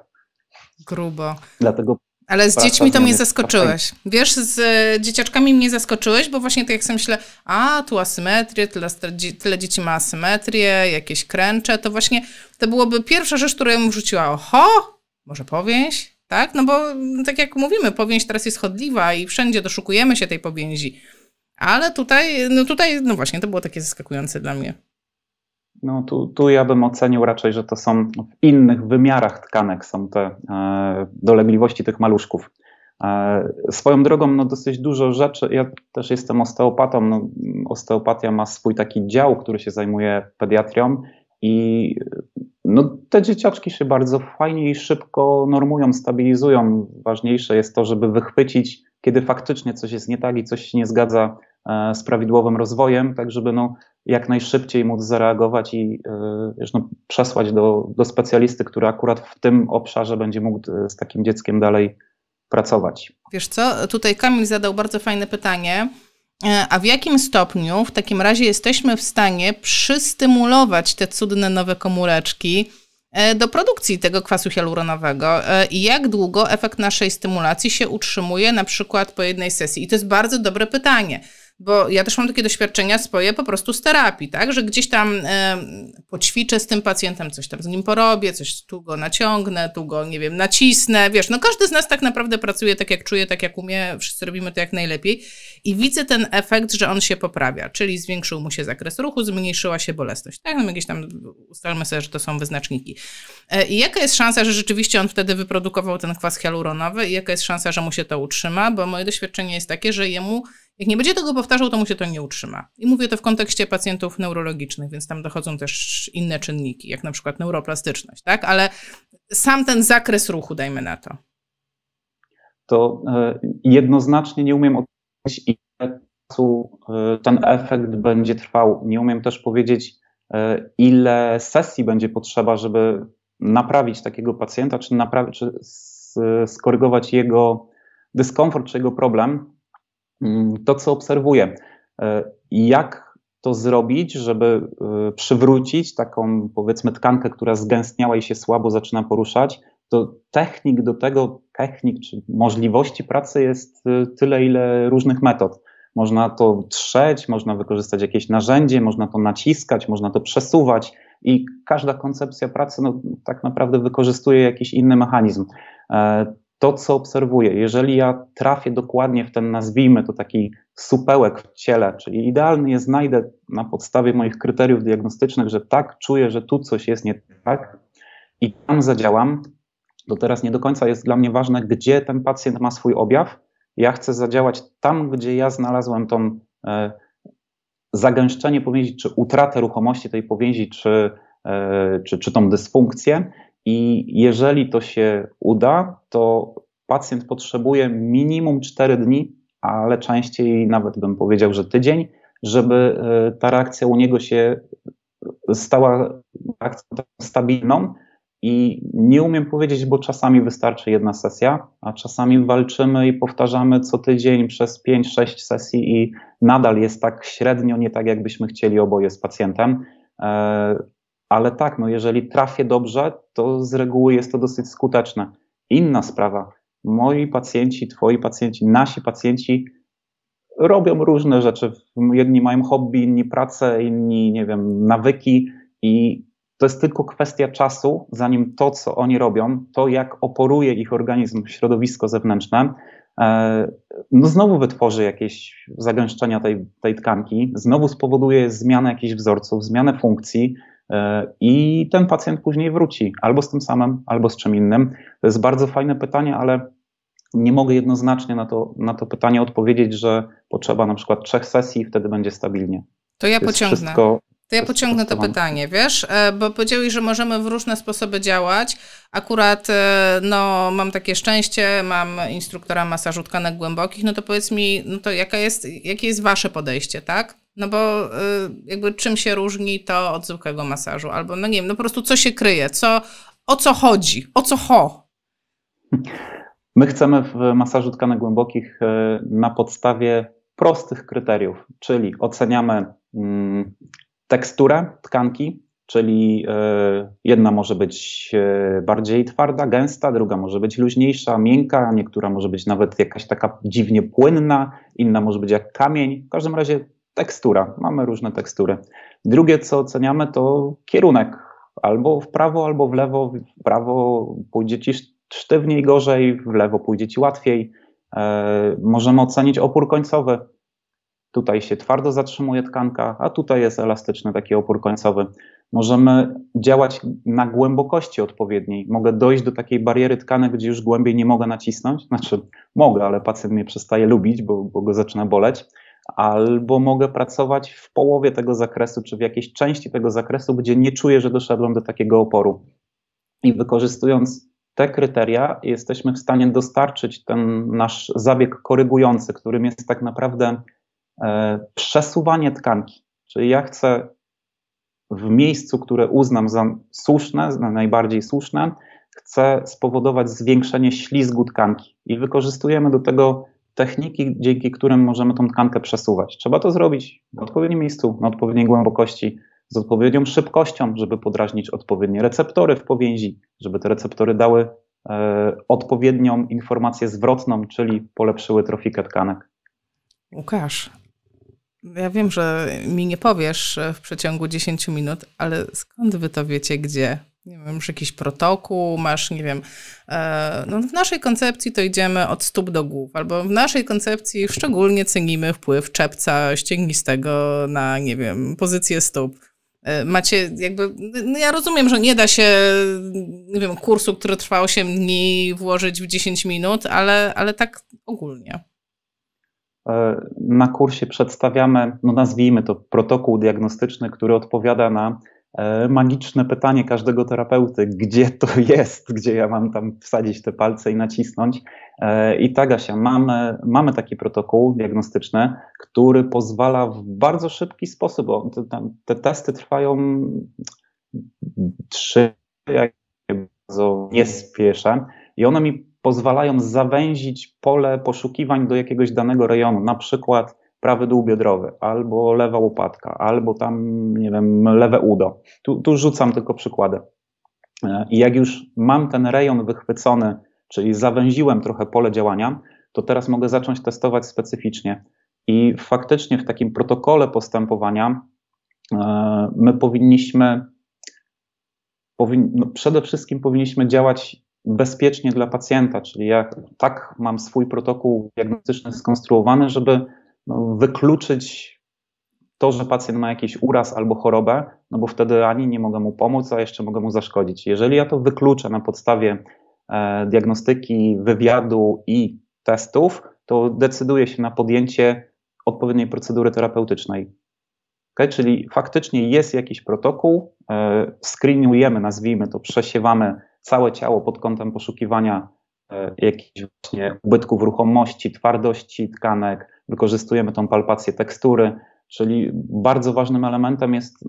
Grubo. Dlatego ale z dziećmi to mnie zaskoczyłeś. Wiesz, z e, dzieciaczkami mnie zaskoczyłeś, bo właśnie tak jak sobie myślę, a tu asymetrię, tyle, tyle dzieci ma asymetrię, jakieś kręcze, to właśnie to byłoby pierwsza rzecz, którą bym wrzuciła. Oho, może powięź, tak? No bo tak jak mówimy, powięź teraz jest chodliwa i wszędzie doszukujemy się tej powięzi. Ale tutaj, no tutaj, no właśnie, to było takie zaskakujące dla mnie. No tu, tu ja bym ocenił raczej, że to są w innych wymiarach tkanek są te e, dolegliwości tych maluszków. E, swoją drogą, no dosyć dużo rzeczy, ja też jestem osteopatą, no, osteopatia ma swój taki dział, który się zajmuje pediatrią i no, te dzieciaczki się bardzo fajnie i szybko normują, stabilizują. Ważniejsze jest to, żeby wychwycić, kiedy faktycznie coś jest nie tak i coś się nie zgadza z prawidłowym rozwojem, tak żeby no, jak najszybciej móc zareagować i e, wiesz, no, przesłać do, do specjalisty, który akurat w tym obszarze będzie mógł e, z takim dzieckiem dalej pracować. Wiesz co, tutaj Kamil zadał bardzo fajne pytanie. E, a w jakim stopniu w takim razie jesteśmy w stanie przystymulować te cudne nowe komóreczki do produkcji tego kwasu hialuronowego i jak długo efekt naszej stymulacji się utrzymuje na przykład po jednej sesji? I to jest bardzo dobre pytanie bo ja też mam takie doświadczenia swoje po prostu z terapii, tak, że gdzieś tam e, poćwiczę z tym pacjentem, coś tam z nim porobię, coś tu go naciągnę, tu go, nie wiem, nacisnę, wiesz, no każdy z nas tak naprawdę pracuje tak jak czuje, tak jak umie, wszyscy robimy to jak najlepiej. I widzę ten efekt, że on się poprawia, czyli zwiększył mu się zakres ruchu, zmniejszyła się bolesność, tak, no jakieś tam ustalmy sobie, że to są wyznaczniki. E, I jaka jest szansa, że rzeczywiście on wtedy wyprodukował ten kwas hialuronowy? I jaka jest szansa, że mu się to utrzyma, bo moje doświadczenie jest takie, że jemu jak nie będzie tego powtarzał, to mu się to nie utrzyma. I mówię to w kontekście pacjentów neurologicznych, więc tam dochodzą też inne czynniki, jak na przykład neuroplastyczność, tak? Ale sam ten zakres ruchu, dajmy na to. To e, jednoznacznie nie umiem odpowiedzieć, ile czasu e, ten efekt będzie trwał. Nie umiem też powiedzieć, e, ile sesji będzie potrzeba, żeby naprawić takiego pacjenta, czy, naprawić, czy skorygować jego dyskomfort, czy jego problem to, co obserwuję. E, jak to zrobić, żeby e, przywrócić taką, powiedzmy, tkankę, która zgęstniała i się słabo zaczyna poruszać, to technik do tego, technik czy możliwości pracy jest e, tyle, ile różnych metod. Można to trzeć, można wykorzystać jakieś narzędzie, można to naciskać, można to przesuwać i każda koncepcja pracy no, tak naprawdę wykorzystuje jakiś inny mechanizm to, co obserwuję, jeżeli ja trafię dokładnie w ten, nazwijmy to taki supełek w ciele, czyli idealny je znajdę na podstawie moich kryteriów diagnostycznych, że tak, czuję, że tu coś jest nie tak i tam zadziałam, to teraz nie do końca jest dla mnie ważne, gdzie ten pacjent ma swój objaw. Ja chcę zadziałać tam, gdzie ja znalazłem tą e, zagęszczenie powięzi, czy utratę ruchomości tej powięzi, czy, e, czy, czy tą dysfunkcję i jeżeli to się uda, to pacjent potrzebuje minimum 4 dni, ale częściej nawet bym powiedział, że tydzień, żeby e, ta reakcja u niego się stała reakcją stabilną. I nie umiem powiedzieć, bo czasami wystarczy jedna sesja, a czasami walczymy i powtarzamy co tydzień przez 5-6 sesji i nadal jest tak średnio, nie tak jakbyśmy chcieli oboje z pacjentem. Ale tak, no jeżeli trafię dobrze, to z reguły jest to dosyć skuteczne. Inna sprawa, moi pacjenci, twoi pacjenci, nasi pacjenci robią różne rzeczy. Jedni mają hobby, inni pracę, inni, nie wiem, nawyki i to jest tylko kwestia czasu, zanim to, co oni robią, to jak oporuje ich organizm środowisko zewnętrzne, e, no znowu wytworzy jakieś zagęszczenia tej, tej tkanki, znowu spowoduje zmianę jakichś wzorców, zmianę funkcji i ten pacjent później wróci albo z tym samym, albo z czym innym. To jest bardzo fajne pytanie, ale nie mogę jednoznacznie na to, na to pytanie odpowiedzieć, że potrzeba na przykład trzech sesji i wtedy będzie stabilnie. To ja to pociągnę. Wszystko, to ja pociągnę to pytanie, wiesz, e, bo powiedziałeś, że możemy w różne sposoby działać. Akurat e, no, mam takie szczęście, mam instruktora masażu tkanek głębokich, no to powiedz mi, no to jaka jest, jakie jest wasze podejście, tak? No bo e, jakby czym się różni to od zwykłego masażu? Albo no nie wiem, no po prostu co się kryje, co, o co chodzi, o co ho? My chcemy w masażu tkanek głębokich na podstawie prostych kryteriów, czyli oceniamy mm, teksturę tkanki, czyli e, jedna może być bardziej twarda, gęsta, druga może być luźniejsza, miękka, niektóra może być nawet jakaś taka dziwnie płynna, inna może być jak kamień. W każdym razie tekstura, mamy różne tekstury. Drugie, co oceniamy, to kierunek. Albo w prawo, albo w lewo. W prawo pójdzie ci sztywniej, gorzej, w lewo pójdzie ci łatwiej. E, możemy ocenić opór końcowy Tutaj się twardo zatrzymuje tkanka, a tutaj jest elastyczny taki opór końcowy. Możemy działać na głębokości odpowiedniej. Mogę dojść do takiej bariery tkanek, gdzie już głębiej nie mogę nacisnąć. Znaczy, mogę, ale pacjent mnie przestaje lubić, bo, bo go zaczyna boleć. Albo mogę pracować w połowie tego zakresu, czy w jakiejś części tego zakresu, gdzie nie czuję, że doszedłem do takiego oporu. I wykorzystując te kryteria, jesteśmy w stanie dostarczyć ten nasz zabieg korygujący, którym jest tak naprawdę E, przesuwanie tkanki. Czyli ja chcę w miejscu, które uznam za słuszne, za najbardziej słuszne, chcę spowodować zwiększenie ślizgu tkanki i wykorzystujemy do tego techniki, dzięki którym możemy tą tkankę przesuwać. Trzeba to zrobić w odpowiednim miejscu, na odpowiedniej głębokości, z odpowiednią szybkością, żeby podrażnić odpowiednie receptory w powięzi, żeby te receptory dały e, odpowiednią informację zwrotną, czyli polepszyły trofikę tkanek. Łukasz, ja wiem, że mi nie powiesz w przeciągu 10 minut, ale skąd wy to wiecie, gdzie? Nie wiem, już jakiś protokół, masz, nie wiem. E, no w naszej koncepcji to idziemy od stóp do głów, albo w naszej koncepcji szczególnie cenimy wpływ czepca ścięgnistego na, nie wiem, pozycję stóp. E, macie jakby, no ja rozumiem, że nie da się, nie wiem, kursu, który trwa 8 dni włożyć w 10 minut, ale, ale tak ogólnie. E, na kursie przedstawiamy, no nazwijmy to protokół diagnostyczny, który odpowiada na magiczne pytanie każdego terapeuty, gdzie to jest, gdzie ja mam tam wsadzić te palce i nacisnąć. E, I tak, Asia, mamy, mamy taki protokół diagnostyczny, który pozwala w bardzo szybki sposób, bo te, te testy trwają trzy, jak bardzo nie spieszę, i one mi pozwalają zawęzić pole poszukiwań do jakiegoś danego rejonu, na przykład prawy dół biodrowy, albo lewa łopatka, albo tam, nie wiem, lewe udo. Tu, tu rzucam tylko przykłady. E, I jak już mam ten rejon wychwycony, czyli zawęziłem trochę pole działania, to teraz mogę zacząć testować specyficznie. I faktycznie w takim protokole postępowania e, my powinniśmy, powin, no przede wszystkim powinniśmy działać bezpiecznie dla pacjenta, czyli ja tak mam swój protokół diagnostyczny skonstruowany, żeby no, wykluczyć to, że pacjent ma jakiś uraz albo chorobę, no bo wtedy ani nie mogę mu pomóc, a jeszcze mogę mu zaszkodzić. Jeżeli ja to wykluczę na podstawie e, diagnostyki, wywiadu i testów, to decyduję się na podjęcie odpowiedniej procedury terapeutycznej. Okay? Czyli faktycznie jest jakiś protokół, e, screenujemy, nazwijmy to, przesiewamy całe ciało pod kątem poszukiwania e, jakichś właśnie ubytków ruchomości, twardości tkanek, wykorzystujemy tą palpację tekstury, czyli bardzo ważnym elementem jest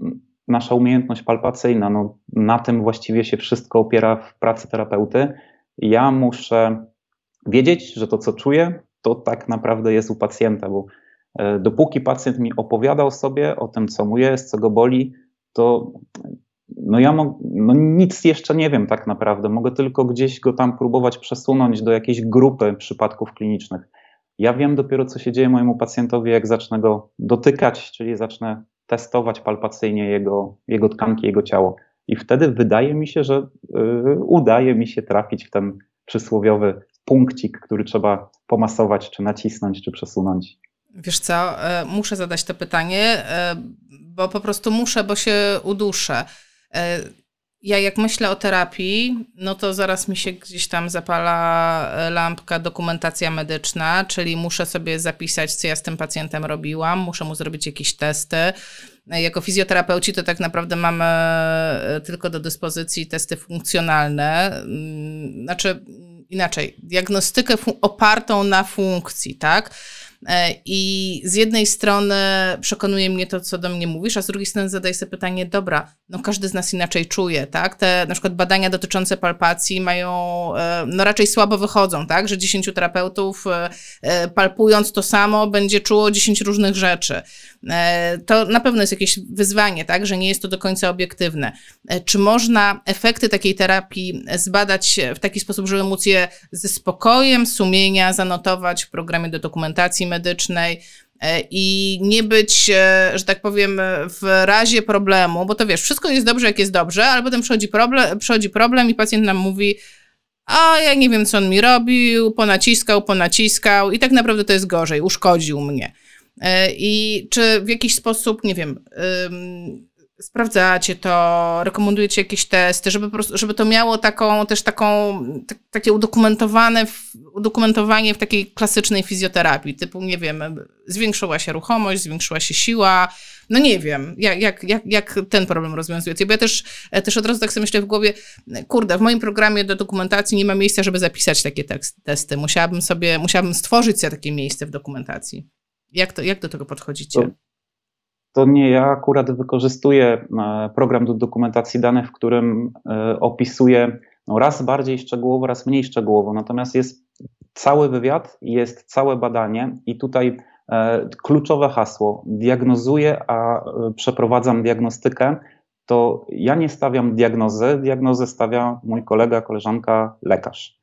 nasza umiejętność palpacyjna. No, na tym właściwie się wszystko opiera w pracy terapeuty. Ja muszę wiedzieć, że to, co czuję, to tak naprawdę jest u pacjenta, bo e, dopóki pacjent mi opowiadał sobie o tym, co mu jest, co go boli, to no ja no nic jeszcze nie wiem tak naprawdę. Mogę tylko gdzieś go tam próbować przesunąć do jakiejś grupy przypadków klinicznych. Ja wiem dopiero, co się dzieje mojemu pacjentowi, jak zacznę go dotykać, czyli zacznę testować palpacyjnie jego, jego tkanki, jego ciało. I wtedy wydaje mi się, że yy, udaje mi się trafić w ten przysłowiowy punkcik, który trzeba pomasować, czy nacisnąć, czy przesunąć. Wiesz co, e, muszę zadać to pytanie, e, bo po prostu muszę, bo się uduszę. E, ja jak myślę o terapii, no to zaraz mi się gdzieś tam zapala lampka dokumentacja medyczna, czyli muszę sobie zapisać, co ja z tym pacjentem robiłam, muszę mu zrobić jakieś testy. Jako fizjoterapeuci to tak naprawdę mamy tylko do dyspozycji testy funkcjonalne. Mm, znaczy inaczej, diagnostykę opartą na funkcji, tak? E, I z jednej strony przekonuje mnie to, co do mnie mówisz, a z drugiej strony zadaję sobie pytanie, dobra, no każdy z nas inaczej czuje, tak? Te na przykład badania dotyczące palpacji mają, e, no raczej słabo wychodzą, tak? Że 10 terapeutów e, palpując to samo będzie czuło 10 różnych rzeczy. To na pewno jest jakieś wyzwanie, tak? Że nie jest to do końca obiektywne. Czy można efekty takiej terapii zbadać w taki sposób, żeby móc je ze spokojem sumienia zanotować w programie do dokumentacji medycznej e, i nie być, e, że tak powiem, w razie problemu, bo to wiesz, wszystko jest dobrze, jak jest dobrze, ale potem przychodzi problem, przychodzi problem i pacjent nam mówi, a ja nie wiem, co on mi robił, ponaciskał, ponaciskał i tak naprawdę to jest gorzej, uszkodził mnie. E, I czy w jakiś sposób, nie wiem, sprawdzacie to, rekomendujecie jakieś testy, żeby, żeby to miało taką, też taką, t- takie udokumentowane, udokumentowanie w takiej klasycznej fizjoterapii, typu, nie wiem, zwiększyła się ruchomość, zwiększyła się siła, no nie wiem, jak, jak, jak, jak ten problem rozwiązujecie, bo ja też, też od razu tak sobie myślę w głowie, kurde, w moim programie do dokumentacji nie ma miejsca, żeby zapisać takie tekst, testy, musiałabym sobie, musiałabym stworzyć sobie takie miejsce w dokumentacji. Jak, to, jak do tego podchodzicie? To to nie ja akurat wykorzystuję e, program do dokumentacji danych, w którym e, opisuję no raz bardziej szczegółowo, raz mniej szczegółowo. Natomiast jest cały wywiad, jest całe badanie i tutaj e, kluczowe hasło: diagnozuję, a przeprowadzam diagnostykę. To ja nie stawiam diagnozy, diagnozę stawia mój kolega, koleżanka, lekarz.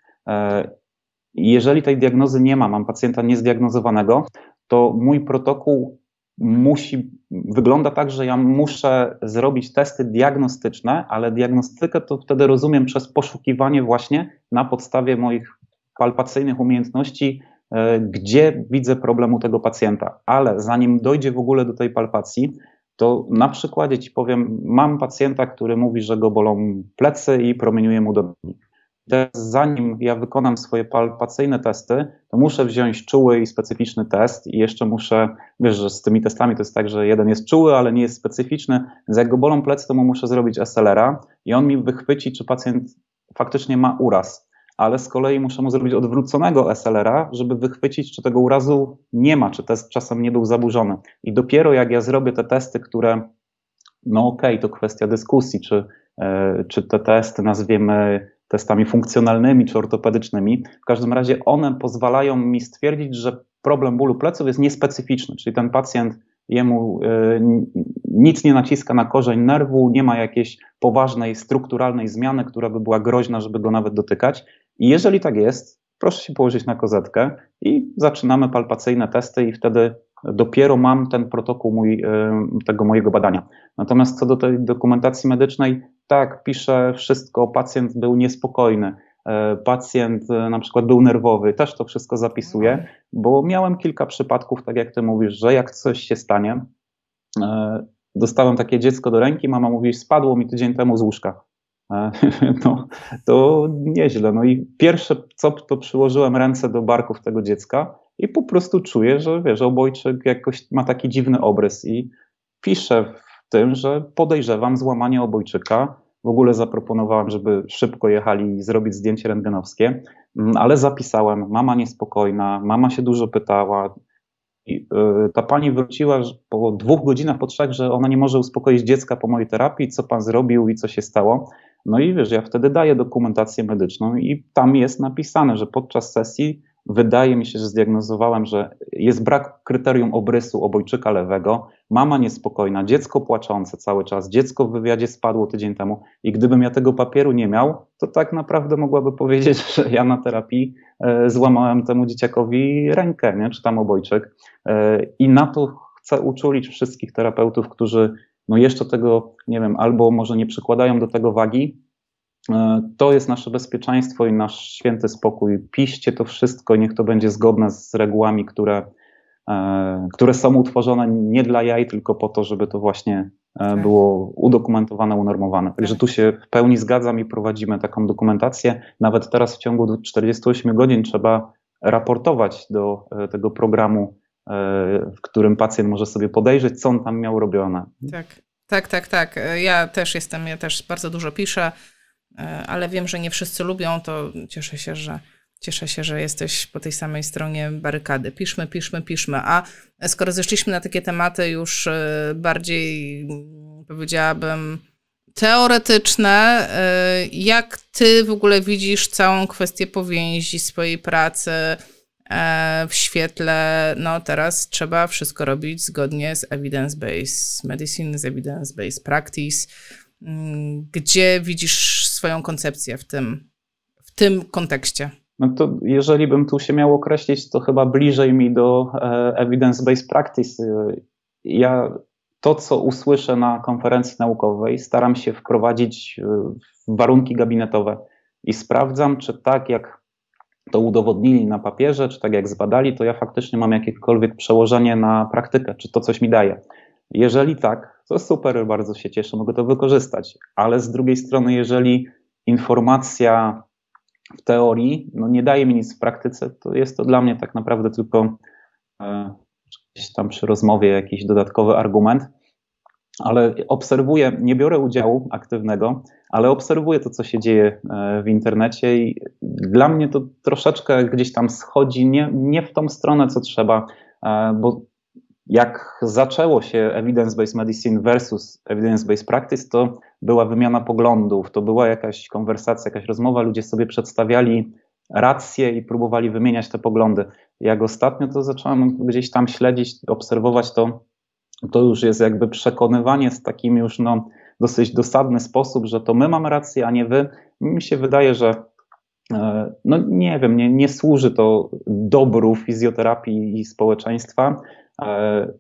Jeżeli tej diagnozy nie ma, mam pacjenta niezdiagnozowanego, to mój protokół musi, wygląda tak, że ja muszę zrobić testy diagnostyczne, ale diagnostykę to wtedy rozumiem przez poszukiwanie właśnie na podstawie moich palpacyjnych umiejętności, e, gdzie widzę problemu tego pacjenta. Ale zanim dojdzie w ogóle do tej palpacji, to na przykładzie ci powiem, mam pacjenta, który mówi, że go bolą plecy i promieniuje mu do nogi. Teraz, zanim ja wykonam swoje palpacyjne testy, to muszę wziąć czuły i specyficzny test i jeszcze muszę, wiesz, że z tymi testami to jest tak, że jeden jest czuły, ale nie jest specyficzny, więc jak go bolą plecy, to mu muszę zrobić SLR-a i on mi wychwyci, czy pacjent faktycznie ma uraz. Ale z kolei muszę mu zrobić odwróconego SLR-a, żeby wychwycić, czy tego urazu nie ma, czy test czasem nie był zaburzony. I dopiero jak ja zrobię te testy, które, no okej, okay, to kwestia dyskusji, czy, yy, czy te testy nazwiemy testami funkcjonalnymi czy ortopedycznymi. W każdym razie one pozwalają mi stwierdzić, że problem bólu pleców jest niespecyficzny, czyli ten pacjent jemu y, nic nie naciska na korzeń nerwu, nie ma jakiejś poważnej strukturalnej zmiany, która by była groźna, żeby go nawet dotykać. I jeżeli tak jest, proszę się położyć na kozetkę i zaczynamy palpacyjne testy i wtedy dopiero mam ten protokół mój, y, tego mojego badania. Natomiast co do tej dokumentacji medycznej, tak, piszę wszystko, pacjent był niespokojny, e, pacjent e, na przykład był nerwowy, też to wszystko zapisuję, bo miałem kilka przypadków, tak jak ty mówisz, że jak coś się stanie, e, dostałem takie dziecko do ręki, mama mówi, spadło mi tydzień temu z łóżka. No, to nieźle. No i pierwsze co, to przyłożyłem ręce do barków tego dziecka i po prostu czuję, że wiesz, obojczyk jakoś ma taki dziwny obrys i piszę tym, że podejrzewam złamanie obojczyka, w ogóle zaproponowałem, żeby szybko jechali i zrobić zdjęcie rentgenowskie, mm, ale zapisałem, mama niespokojna, mama się dużo pytała. I, y, ta pani wróciła po dwóch godzinach, po trzech, że ona nie może uspokoić dziecka po mojej terapii, co pan zrobił i co się stało. No i wiesz, ja wtedy daję dokumentację medyczną i tam jest napisane, że podczas sesji wydaje mi się, że zdiagnozowałem, że jest brak kryterium obrysu obojczyka lewego, mama niespokojna, dziecko płaczące cały czas, dziecko w wywiadzie spadło tydzień temu i gdybym ja tego papieru nie miał, to tak naprawdę mogłaby powiedzieć, że ja na terapii e, złamałem temu dzieciakowi rękę, nie? czy tam obojczyk. E, I na to chcę uczulić wszystkich terapeutów, którzy no jeszcze tego, nie wiem, albo może nie przykładają do tego wagi, to jest nasze bezpieczeństwo i nasz święty spokój. Piście to wszystko, niech to będzie zgodne z regułami, które, e, które są utworzone nie dla jaj, tylko po to, żeby to właśnie e, tak. było udokumentowane, unormowane. Także tak. tu się w pełni zgadzam i prowadzimy taką dokumentację. Nawet teraz w ciągu 48 godzin trzeba raportować do tego programu, w którym pacjent może sobie podejrzeć, co on tam miał robione. Tak. Tak, tak, tak. Ja też jestem, ja też bardzo dużo piszę E, ale wiem, że nie wszyscy lubią, to cieszę się, że cieszę się, że jesteś po tej samej stronie barykady. Piszmy, piszmy, piszmy. A skoro zeszliśmy na takie tematy już e, bardziej, powiedziałabym, teoretyczne, e, jak ty w ogóle widzisz całą kwestię powięzi swojej pracy w świetle, no teraz trzeba wszystko robić zgodnie z evidence-based medicine, z evidence-based practice. Mm, gdzie widzisz swoją koncepcję w tym, w tym kontekście? No to jeżeli bym tu się miał określić, to chyba bliżej mi do e, evidence-based practice. Ja to, co usłyszę na konferencji naukowej, staram się wprowadzić e, w warunki gabinetowe i sprawdzam, czy tak jak to udowodnili na papierze, czy tak jak zbadali, to ja faktycznie mam jakiekolwiek przełożenie na praktykę, czy to coś mi daje. Jeżeli tak, to super, bardzo się cieszę, mogę to wykorzystać, ale z drugiej strony, jeżeli informacja w teorii no nie daje mi nic w praktyce, to jest to dla mnie tak naprawdę tylko e, gdzieś tam przy rozmowie jakiś dodatkowy argument, ale obserwuję, nie biorę udziału aktywnego, ale obserwuję to, co się dzieje e, w internecie i dla mnie to troszeczkę gdzieś tam schodzi nie, nie w tą stronę, co trzeba, e, bo jak zaczęło się evidence-based medicine versus evidence-based practice, to była wymiana poglądów, to była jakaś konwersacja, jakaś rozmowa, ludzie sobie przedstawiali racje i próbowali wymieniać te poglądy. Jak ostatnio to zacząłem gdzieś tam śledzić, obserwować to, to już jest jakby przekonywanie z takim już no, dosyć dosadny sposób, że to my mamy rację, a nie wy. Mi się wydaje, że e, no nie wiem, nie, nie służy to dobru fizjoterapii i społeczeństwa. E,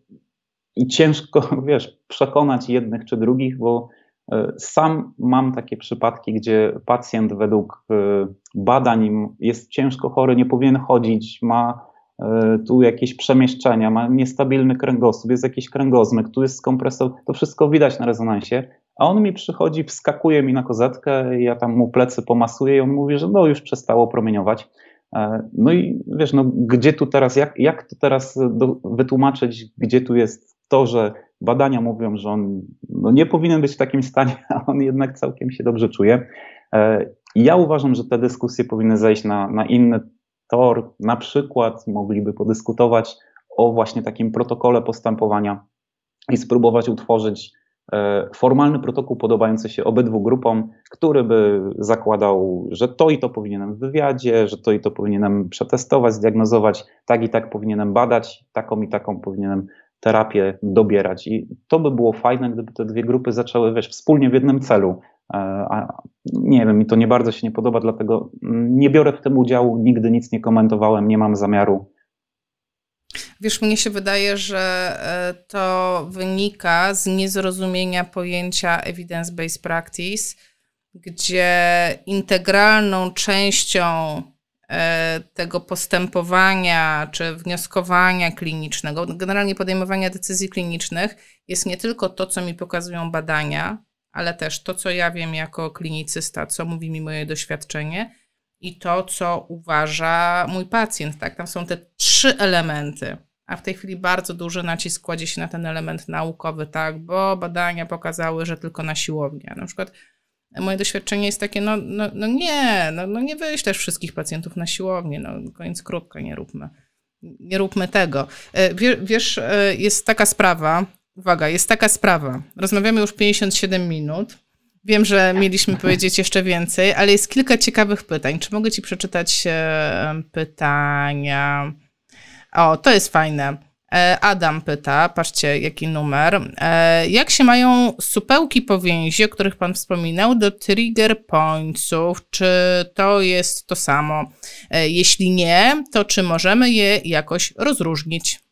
I ciężko, wiesz, przekonać jednych czy drugich, bo e, sam mam takie przypadki, gdzie pacjent według e, badań jest ciężko chory, nie powinien chodzić, ma tu jakieś przemieszczenia, ma niestabilny kręgosłup, jest jakiś kręgozmyk, tu jest skompresor, to wszystko widać na rezonansie, a on mi przychodzi, wskakuje mi na kozetkę, ja tam mu plecy pomasuję i on mówi, że no już przestało promieniować. E, no i wiesz, no gdzie tu teraz, jak, jak to teraz do, wytłumaczyć, gdzie tu jest to, że badania mówią, że on no nie powinien być w takim stanie, a on jednak całkiem się dobrze czuje. E, ja uważam, że te dyskusje powinny zejść na, na inny tor. Na przykład mogliby podyskutować o właśnie takim protokole postępowania i spróbować utworzyć E, formalny protokół podobający się obydwu grupom, który by zakładał, że to i to powinienem w wywiadzie, że to i to powinienem przetestować, zdiagnozować, tak i tak powinienem badać, taką i taką powinienem terapię dobierać. I to by było fajne, gdyby te dwie grupy zaczęły wiesz, wspólnie w jednym celu. E, a nie wiem, mi to nie bardzo się nie podoba, dlatego nie biorę w tym udziału, nigdy nic nie komentowałem, nie mam zamiaru Wiesz, mnie się wydaje, że e, to wynika z niezrozumienia pojęcia evidence-based practice, gdzie integralną częścią e, tego postępowania czy wnioskowania klinicznego, generalnie podejmowania decyzji klinicznych, jest nie tylko to, co mi pokazują badania, ale też to, co ja wiem jako klinicysta, co mówi mi moje doświadczenie i to, co uważa mój pacjent. Tak? Tam są te trzy elementy a w tej chwili bardzo duży nacisk kładzie się na ten element naukowy, tak, bo badania pokazały, że tylko na siłownię. Na przykład moje doświadczenie jest takie, no, no, no nie, no, no nie wyślesz wszystkich pacjentów na siłownię, no koniec krótko, nie róbmy. Nie róbmy tego. E, wiesz, e, jest taka sprawa, uwaga, jest taka sprawa, rozmawiamy już 57 minut, Wiem, że mieliśmy powiedzieć jeszcze więcej, ale jest kilka ciekawych pytań. Czy mogę Ci przeczytać e, pytania? O, to jest fajne. E, Adam pyta, patrzcie jaki numer. E, jak się mają supełki powięzi, o których Pan wspominał, do trigger pointsów? Czy to jest to samo? E, jeśli nie, to czy możemy je jakoś rozróżnić?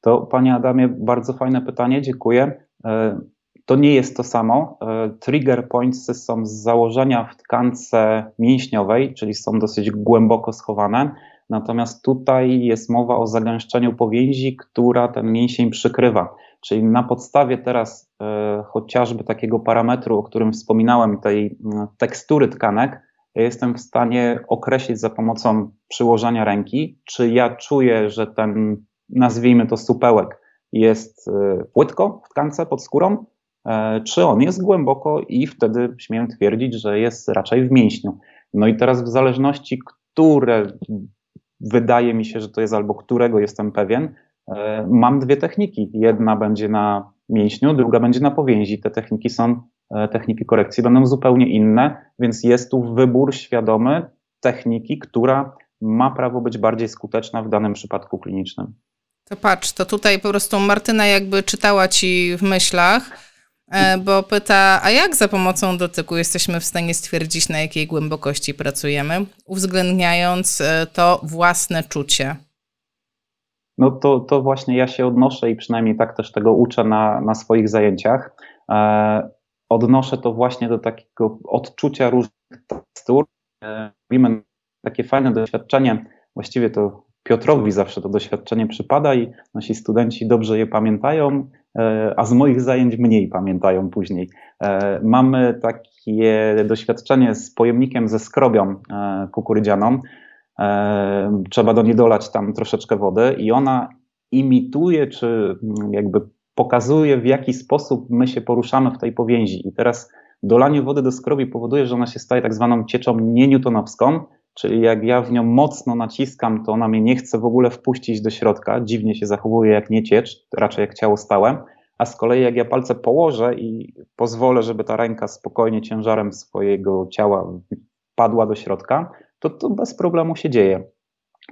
To Panie Adamie, bardzo fajne pytanie, dziękuję. To nie jest to samo. Trigger points są z założenia w tkance mięśniowej, czyli są dosyć głęboko schowane Natomiast tutaj jest mowa o zagęszczeniu powięzi, która ten mięsień przykrywa. Czyli na podstawie teraz e, chociażby takiego parametru, o którym wspominałem, tej tekstury tkanek, ja jestem w stanie określić za pomocą przyłożenia ręki, czy ja czuję, że ten, nazwijmy to supełek, jest e, płytko w tkance pod skórą, e, czy on jest głęboko i wtedy śmiem twierdzić, że jest raczej w mięśniu. No i teraz w zależności, które wydaje mi się, że to jest albo którego jestem pewien, e, mam dwie techniki. Jedna będzie na mięśniu, druga będzie na powięzi. Te techniki są, e, techniki korekcji będą zupełnie inne, więc jest tu wybór świadomy techniki, która ma prawo być bardziej skuteczna w danym przypadku klinicznym. To patrz, to tutaj po prostu Martyna jakby czytała ci w myślach bo pyta, a jak za pomocą dotyku jesteśmy w stanie stwierdzić, na jakiej głębokości pracujemy, uwzględniając e, to własne czucie? No to, to właśnie ja się odnoszę i przynajmniej tak też tego uczę na, na swoich zajęciach. E, odnoszę to właśnie do takiego odczucia różnych tekstur. E, takie fajne doświadczenie, właściwie to Piotrowi zawsze to doświadczenie przypada i nasi studenci dobrze je pamiętają. E, a z moich zajęć mniej pamiętają później. E, mamy takie doświadczenie z pojemnikiem ze skrobią e, kukurydzianą. Trzeba do niej dolać tam troszeczkę wody i ona imituje, czy jakby pokazuje, w jaki sposób my się poruszamy w tej powięzi. I teraz dolanie wody do skrobi powoduje, że ona się staje tak zwaną cieczą nienewtonowską, czyli jak ja w nią mocno naciskam, to ona mnie nie chce w ogóle wpuścić do środka, dziwnie się zachowuje jak nie ciecz, raczej jak ciało stałe, a z kolei jak ja palce położę i pozwolę, żeby ta ręka spokojnie ciężarem swojego ciała padła do środka, to to bez problemu się dzieje.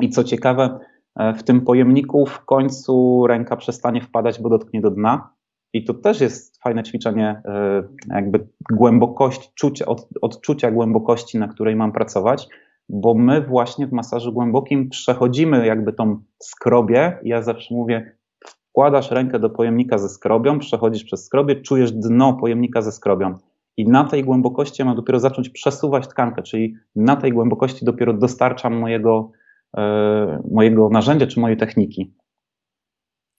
I co ciekawe, e, w tym pojemniku w końcu ręka przestanie wpadać, bo dotknie do dna. I to też jest fajne ćwiczenie, e, jakby głębokość, czucia, od, odczucia głębokości, na której mam pracować, bo my właśnie w masażu głębokim przechodzimy jakby tą skrobię. Ja zawsze mówię, wkładasz rękę do pojemnika ze skrobią, przechodzisz przez skrobię, czujesz dno pojemnika ze skrobią. I na tej głębokości mam dopiero zacząć przesuwać tkankę, czyli na tej głębokości dopiero dostarczam mojego, e, mojego narzędzia czy mojej techniki.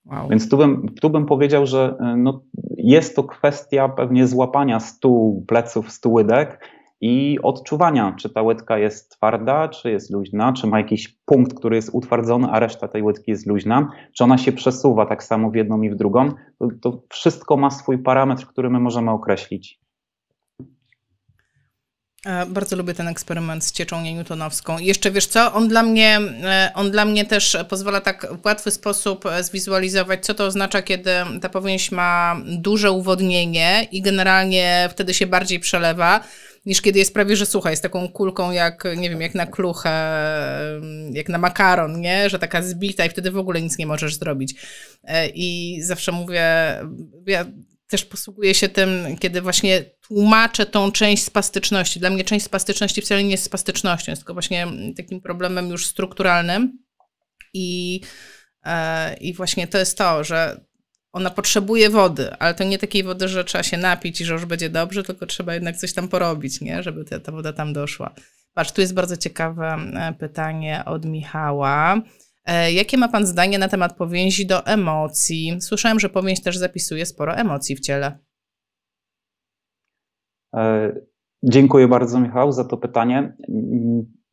Wow. Więc tu bym, tu bym powiedział, że e, no, jest to kwestia pewnie złapania stu pleców, stu łydek i odczuwania, czy ta łydka jest twarda, czy jest luźna, czy ma jakiś punkt, który jest utwardzony, a reszta tej łydki jest luźna, czy ona się przesuwa tak samo w jedną i w drugą. To, to wszystko ma swój parametr, który my możemy określić. E, bardzo lubię ten eksperyment z cieczą newtonowską. Jeszcze wiesz co, on dla, mnie, e, on dla mnie też pozwala tak w łatwy sposób e, zwizualizować, co to oznacza, kiedy ta powięź ma duże uwodnienie i generalnie wtedy się bardziej przelewa niż kiedy jest prawie, że sucha, jest taką kulką jak, nie wiem, jak na kluchę, jak na makaron, nie? Że taka zbita i wtedy w ogóle nic nie możesz zrobić. E, I zawsze mówię, ja też posługuję się tym, kiedy właśnie tłumaczę tą część spastyczności. Dla mnie część spastyczności wcale nie jest spastycznością, jest tylko właśnie takim problemem już strukturalnym. I, e, i właśnie to jest to, że ona potrzebuje wody, ale to nie takiej wody, że trzeba się napić i że już będzie dobrze, tylko trzeba jednak coś tam porobić, nie? żeby ta, ta woda tam doszła. Patrz, tu jest bardzo ciekawe e, pytanie od Michała. E, jakie ma Pan zdanie na temat powięzi do emocji? Słyszałem, że powięź też zapisuje sporo emocji w ciele. E, dziękuję bardzo, Michał, za to pytanie.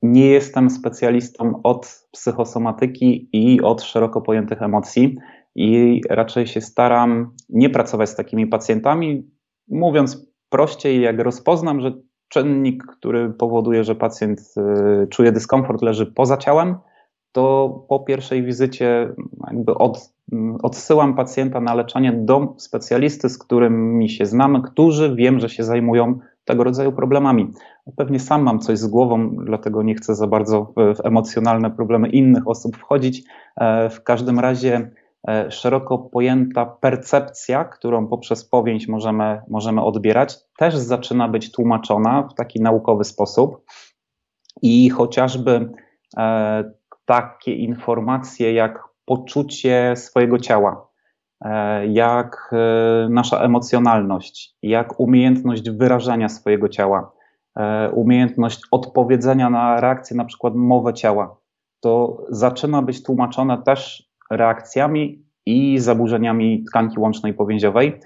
Nie jestem specjalistą od psychosomatyki i od szeroko pojętych emocji i raczej się staram nie pracować z takimi pacjentami. Mówiąc prościej, jak rozpoznam, że czynnik, który powoduje, że pacjent y, czuje dyskomfort, leży poza ciałem, to po pierwszej wizycie jakby od, odsyłam pacjenta na leczenie do specjalisty, z którymi się znamy, którzy wiem, że się zajmują tego rodzaju problemami. Pewnie sam mam coś z głową, dlatego nie chcę za bardzo w emocjonalne problemy innych osób wchodzić. E, w każdym razie szeroko pojęta percepcja, którą poprzez powieść możemy, możemy odbierać, też zaczyna być tłumaczona w taki naukowy sposób. I chociażby e, takie informacje jak poczucie swojego ciała, e, jak e, nasza emocjonalność, jak umiejętność wyrażania swojego ciała, e, umiejętność odpowiedzenia na reakcję, na przykład mowę ciała, to zaczyna być tłumaczone też reakcjami i zaburzeniami tkanki łącznej powięziowej.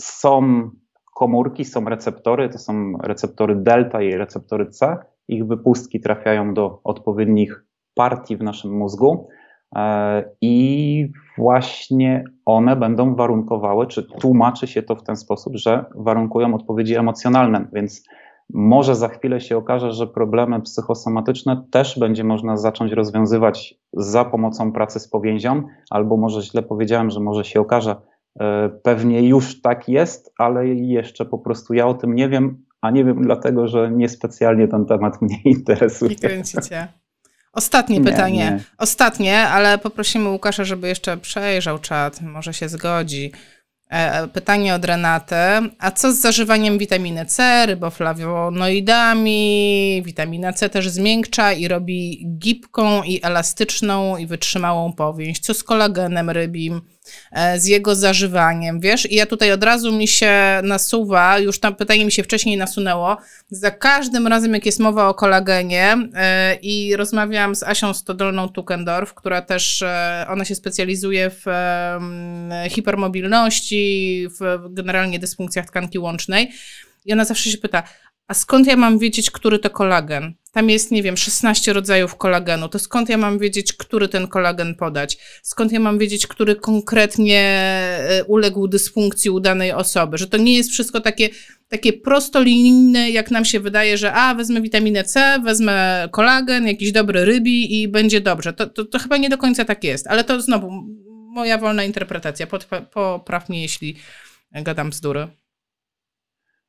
Są komórki, są receptory, to są receptory delta i receptory C. Ich wypustki trafiają do odpowiednich partii w naszym mózgu e, i właśnie one będą warunkowały, czy tłumaczy się to w ten sposób, że warunkują odpowiedzi emocjonalne, więc może za chwilę się okaże, że problemy psychosomatyczne też będzie można zacząć rozwiązywać za pomocą pracy z powięzią, albo może źle powiedziałem, że może się okaże, e, pewnie już tak jest, ale jeszcze po prostu ja o tym nie wiem, a nie wiem dlatego, że niespecjalnie ten temat mnie interesuje. Nie kręcicie. Ostatnie nie, pytanie. Nie. Ostatnie, ale poprosimy Łukasza, żeby jeszcze przejrzał czat, może się zgodzi. E, pytanie od Renaty. A co z zażywaniem witaminy C, ryboflawonoidami? Witamina C też zmiękcza i robi gibką i elastyczną i wytrzymałą powięź. Co z kolagenem rybim? E, z jego zażywaniem, wiesz? I ja tutaj od razu mi się nasuwa, już tam pytanie mi się wcześniej nasunęło, za każdym razem, jak jest mowa o kolagenie e, i rozmawiałam z Asią Stodolną-Tukendorf, która też, e, ona się specjalizuje w hipermobilności, w generalnie dysfunkcjach tkanki łącznej i ona zawsze się pyta, a skąd ja mam wiedzieć, który to kolagen? Tam jest, nie wiem, 16 rodzajów kolagenu. To skąd ja mam wiedzieć, który ten kolagen podać? Skąd ja mam wiedzieć, który konkretnie e, uległ dysfunkcji u danej osoby? Że to nie jest wszystko takie, takie prostolinijne, jak nam się wydaje, że a, wezmę witaminę C, wezmę kolagen, jakiś dobry rybi i będzie dobrze. To, to, to chyba nie do końca tak jest, ale to znowu moja wolna interpretacja. Popraw mnie, jeśli gadam bzdury.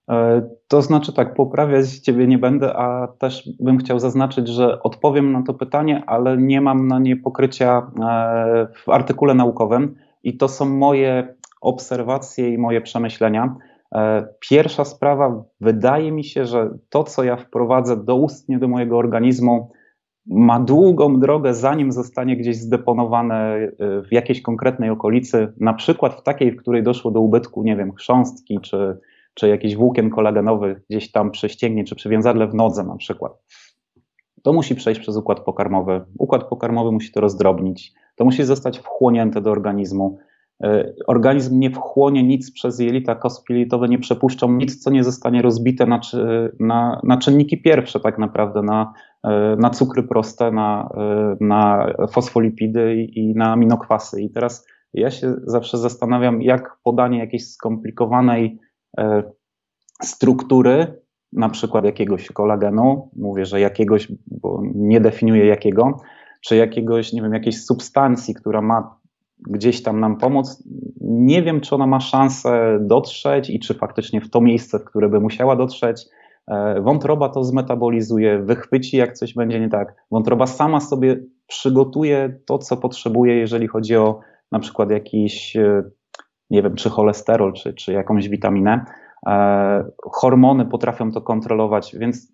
E, to znaczy tak, poprawiać Ciebie nie będę, a też bym chciał zaznaczyć, że odpowiem na to pytanie, ale nie mam na nie pokrycia e, w artykule naukowym i to są moje obserwacje i moje przemyślenia. E, pierwsza sprawa, wydaje mi się, że to, co ja wprowadzę doustnie do mojego organizmu, ma długą drogę, zanim zostanie gdzieś zdeponowane w jakiejś konkretnej okolicy, na przykład w takiej, w której doszło do ubytku, nie wiem, chrząstki czy, czy jakiś włókien kolagenowy gdzieś tam prześcięgnie, czy przywiązadle w nodze na przykład. To musi przejść przez układ pokarmowy. Układ pokarmowy musi to rozdrobnić. To musi zostać wchłonięte do organizmu. E, organizm nie wchłonie nic przez jelita kostopilitowe, nie przepuszczą nic, co nie zostanie rozbite na, na, na czynniki pierwsze tak naprawdę, na, e, na cukry proste, na, e, na fosfolipidy i na aminokwasy. I teraz ja się zawsze zastanawiam, jak podanie jakiejś skomplikowanej struktury, na przykład jakiegoś kolagenu, mówię, że jakiegoś, bo nie definiuję jakiego, czy jakiegoś, nie wiem, jakiejś substancji, która ma gdzieś tam nam pomóc. Nie wiem, czy ona ma szansę dotrzeć i czy faktycznie w to miejsce, w które by musiała dotrzeć. E, wątroba to zmetabolizuje, wychwyci, jak coś będzie nie tak. Wątroba sama sobie przygotuje to, co potrzebuje, jeżeli chodzi o na przykład jakiś e, nie wiem, czy cholesterol, czy, czy jakąś witaminę. E, hormony potrafią to kontrolować, więc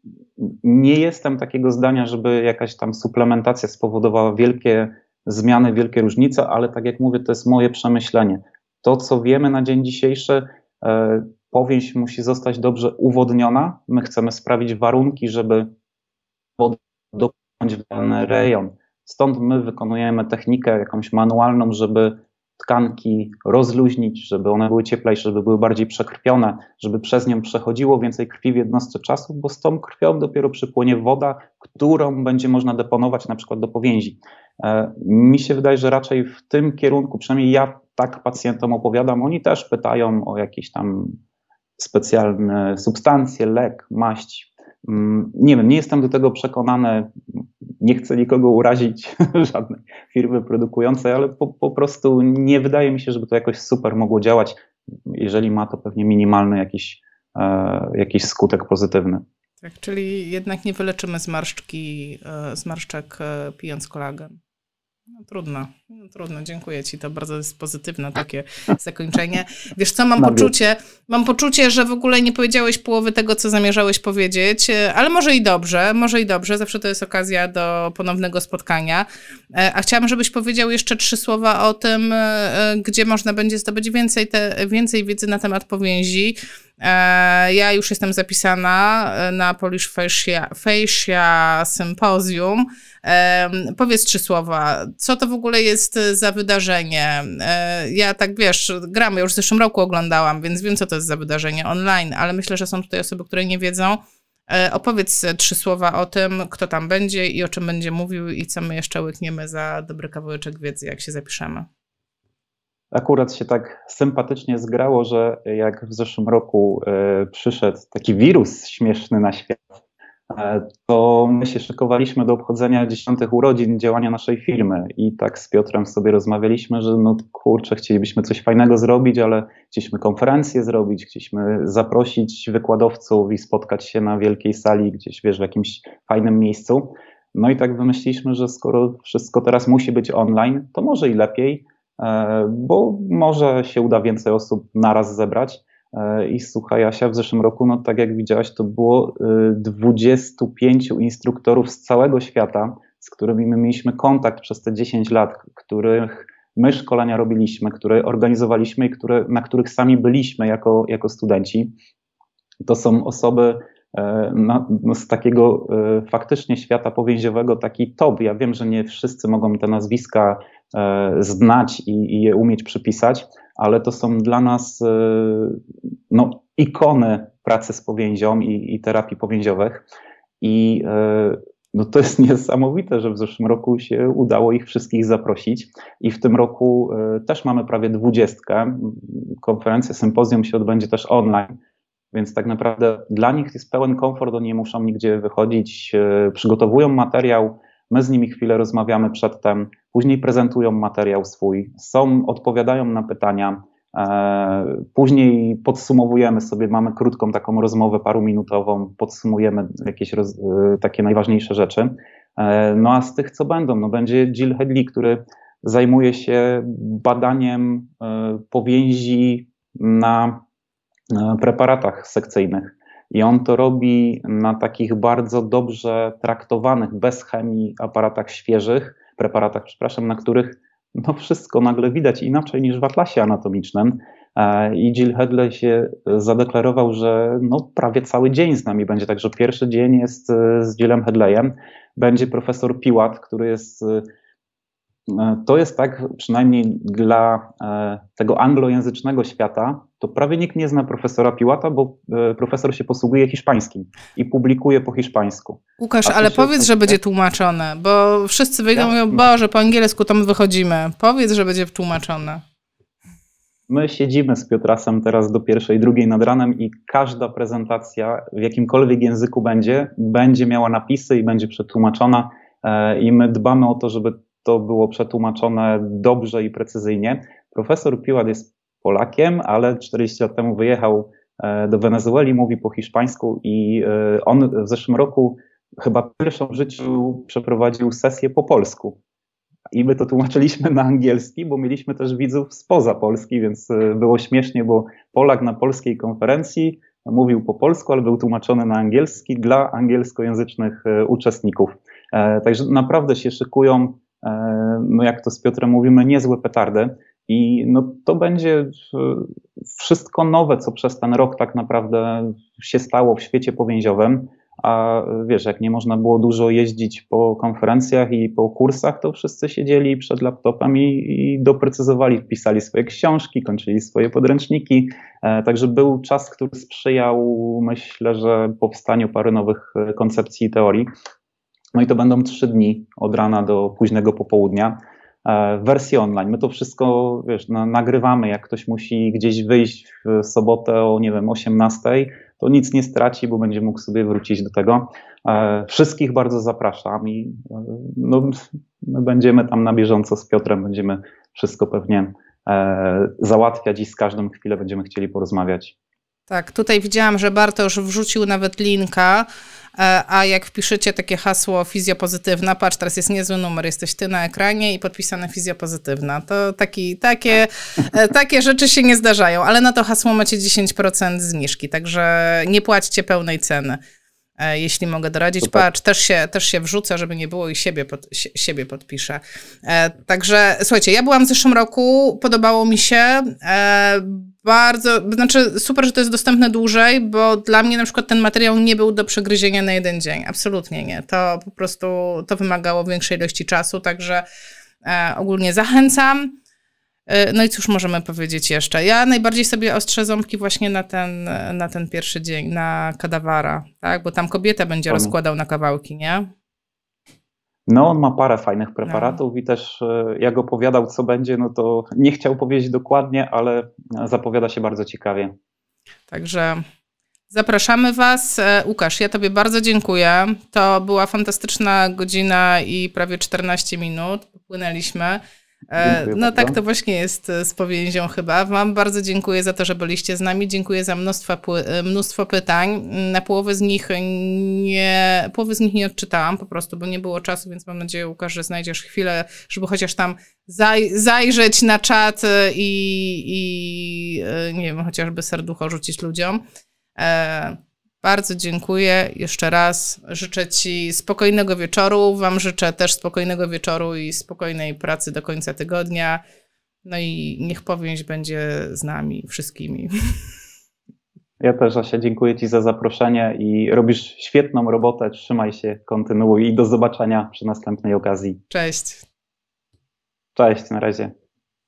nie jestem takiego zdania, żeby jakaś tam suplementacja spowodowała wielkie zmiany, wielkie różnice, ale tak jak mówię, to jest moje przemyślenie. To, co wiemy na dzień dzisiejszy, e, powieść musi zostać dobrze uwodniona. My chcemy sprawić warunki, żeby woda dopłynąć w dany rejon. Stąd my wykonujemy technikę jakąś manualną, żeby tkanki rozluźnić, żeby one były cieplejsze, żeby były bardziej przekrwione, żeby przez nią przechodziło więcej krwi w jednostce czasu, bo z tą krwią dopiero przypłynie woda, którą będzie można deponować na przykład do powięzi. E, mi się wydaje, że raczej w tym kierunku, przynajmniej ja tak pacjentom opowiadam, oni też pytają o jakieś tam specjalne substancje, lek, maść. Mm, nie wiem, nie jestem do tego przekonany, nie chcę nikogo urazić, żadnej firmy produkującej, ale po, po prostu nie wydaje mi się, żeby to jakoś super mogło działać. Jeżeli ma to pewnie minimalny jakiś, e, jakiś skutek pozytywny. Tak, czyli jednak nie wyleczymy zmarszczki, e, zmarszczek e, pijąc kolagen. No, trudno, no, trudno, dziękuję Ci. To bardzo jest pozytywne takie zakończenie. Wiesz co, mam poczucie, mam poczucie, że w ogóle nie powiedziałeś połowy tego, co zamierzałeś powiedzieć, e, ale może i dobrze, może i dobrze. Zawsze to jest okazja do ponownego spotkania. E, a chciałam, żebyś powiedział jeszcze trzy słowa o tym, e, gdzie można będzie zdobyć więcej, te, więcej wiedzy na temat powięzi. Ja już jestem zapisana na Polish Fascia, Fascia Symposium. Powiedz trzy słowa, co to w ogóle jest za wydarzenie? E, ja tak wiesz, gram, ja już w zeszłym roku oglądałam, więc wiem, co to jest za wydarzenie online, ale myślę, że są tutaj osoby, które nie wiedzą. E, opowiedz trzy słowa o tym, kto tam będzie i o czym będzie mówił i co my jeszcze łykniemy za dobry kawałeczek wiedzy, jak się zapiszemy. Akurat się tak sympatycznie zgrało, że jak w zeszłym roku przyszedł taki wirus śmieszny na świat, E, to my się szykowaliśmy do obchodzenia dziesiątych urodzin działania naszej firmy i tak z Piotrem sobie rozmawialiśmy, że no kurczę, chcielibyśmy coś fajnego zrobić, ale chcieliśmy konferencję zrobić, chcieliśmy zaprosić wykładowców i spotkać się na wielkiej sali gdzieś, wiesz, w jakimś fajnym miejscu. No i tak wymyśliliśmy, że skoro wszystko teraz musi być online, to może i lepiej, e, bo może się uda więcej osób naraz zebrać. I słuchaj, Asia, w zeszłym roku, no tak jak widziałaś, to było 25 y, instruktorów z całego świata, z którymi my mieliśmy kontakt przez te 10 lat, których my szkolenia robiliśmy, które organizowaliśmy i które, na których sami byliśmy jako, jako studenci. To są osoby e, no, no z takiego e, faktycznie świata powięziowego, taki top. Ja wiem, że nie wszyscy mogą te nazwiska znać i, i je umieć przypisać, ale to są dla nas e, no, ikony pracy z powięzią i, i terapii powięziowych. I e, no to jest niesamowite, że w zeszłym roku się udało ich wszystkich zaprosić i w tym roku e, też mamy prawie dwudziestkę. Konferencja, sympozjum się odbędzie też online, więc tak naprawdę dla nich jest pełen komfort, oni nie muszą nigdzie wychodzić, przygotowują materiał, my z nimi chwilę rozmawiamy przedtem, później prezentują materiał swój, są, odpowiadają na pytania, e, później podsumowujemy sobie, mamy krótką taką rozmowę paruminutową, podsumujemy jakieś roz, e, takie najważniejsze rzeczy. E, no a z tych, co będą, no będzie Jill Hedley, który zajmuje się badaniem powięzi na preparatach sekcyjnych. I on to robi na takich bardzo dobrze traktowanych, bez chemii aparatach świeżych, preparatach, przepraszam, na których no wszystko nagle widać inaczej niż w atlasie anatomicznym. E, I Jill Hedley się zadeklarował, że no prawie cały dzień z nami będzie, także pierwszy dzień jest e, z Jillem Hedleyem. Będzie profesor Piłat, który jest e, to jest tak, przynajmniej dla e, tego anglojęzycznego świata, to prawie nikt nie zna profesora Piłata, bo e, profesor się posługuje hiszpańskim i publikuje po hiszpańsku. Łukasz, ale powiedz, że będzie tłumaczone, bo wszyscy wyjdą i mówią, Boże, po angielsku to my wychodzimy. Powiedz, że będzie tłumaczone. My siedzimy z Piotrasem teraz do pierwszej, drugiej nad ranem i każda prezentacja w jakimkolwiek języku będzie, będzie miała napisy i będzie przetłumaczona i my dbamy o to, żeby to było przetłumaczone dobrze i precyzyjnie. Profesor Piłat jest Polakiem, ale 40 lat temu wyjechał e, do Wenezueli, mówi po hiszpańsku i e, on w zeszłym roku chyba pierwszą w życiu przeprowadził sesję po polsku. I my to tłumaczyliśmy na angielski, bo mieliśmy też widzów spoza Polski, więc e, było śmiesznie, bo Polak na polskiej konferencji mówił po polsku, ale był tłumaczony na angielski dla angielskojęzycznych uczestników. Także naprawdę się szykują no jak to z Piotrem mówimy, niezłe petardy. I no to będzie wszystko nowe, co przez ten rok tak naprawdę się stało w świecie powięziowym. A wiesz, jak nie można było dużo jeździć po konferencjach i po kursach, to wszyscy siedzieli przed laptopem i, i doprecyzowali, pisali swoje książki, kończyli swoje podręczniki. E, także był czas, który sprzyjał, myślę, że powstaniu parę nowych koncepcji i teorii. No i to będą trzy dni od rana do późnego popołudnia. E, w wersji online. My to wszystko wiesz, nagrywamy. Jak ktoś musi gdzieś wyjść w sobotę o, nie wiem, 18, to nic nie straci, bo będzie mógł sobie wrócić do tego. E, wszystkich bardzo zapraszam i e, no, my będziemy tam na bieżąco z Piotrem, będziemy wszystko pewnie załatwiać i z każdą chwilę będziemy chcieli porozmawiać. Tak, tutaj widziałam, że Bartosz wrzucił nawet linka, e, a jak wpiszecie takie hasło fizjopozytywna, patrz, teraz jest niezły numer, jesteś ty na ekranie i podpisane fizjopozytywna. To taki, takie, e, takie rzeczy się nie zdarzają, ale na to hasło macie 10% zniżki, także nie płaćcie pełnej ceny. E, jeśli mogę doradzić. Super. Patrz, też się, też się wrzucę, żeby nie było i siebie, pod, siebie podpiszę. Także słuchajcie, ja byłam w zeszłym roku, podobało mi się bardzo, znaczy super, że to jest dostępne dłużej, bo dla mnie na przykład ten materiał nie był do przegryzienia na jeden dzień. Absolutnie nie. To po prostu, to wymagało większej ilości czasu, także e, ogólnie zachęcam. E, no i cóż możemy powiedzieć jeszcze? Ja najbardziej sobie ostrzę ząbki właśnie na ten, na ten pierwszy dzień, na kadawara, tak? Bo tam kobieta będzie rozkładał na kawałki, nie? No, on ma parę fajnych preparatów no. i też e, jak opowiadał, co będzie, no to nie chciał powiedzieć dokładnie, ale zapowiada się bardzo ciekawie. Także zapraszamy Was. E, Łukasz, ja Tobie bardzo dziękuję. To była fantastyczna godzina i prawie 14 minut. Popłynęliśmy. E, no tak to właśnie jest e, z powięzią chyba. Wam bardzo dziękuję za to, że byliście z nami. Dziękuję za mnóstwo, e, mnóstwo pytań. Na połowę z nich nie, połowy z nich nie odczytałam po prostu, bo nie było czasu, więc mam nadzieję, Łukasz, że znajdziesz chwilę, żeby chociaż tam zaj, zajrzeć na czat i, i nie wiem, chociażby serducho rzucić ludziom. Bardzo dziękuję jeszcze raz. Życzę Ci spokojnego wieczoru. Wam życzę też spokojnego wieczoru i spokojnej pracy do końca tygodnia. No i niech powięź będzie z nami wszystkimi. Ja też, Asia, dziękuję Ci za zaproszenie i robisz świetną robotę. Trzymaj się, kontynuuj i do zobaczenia przy następnej okazji. Cześć. Cześć, na razie.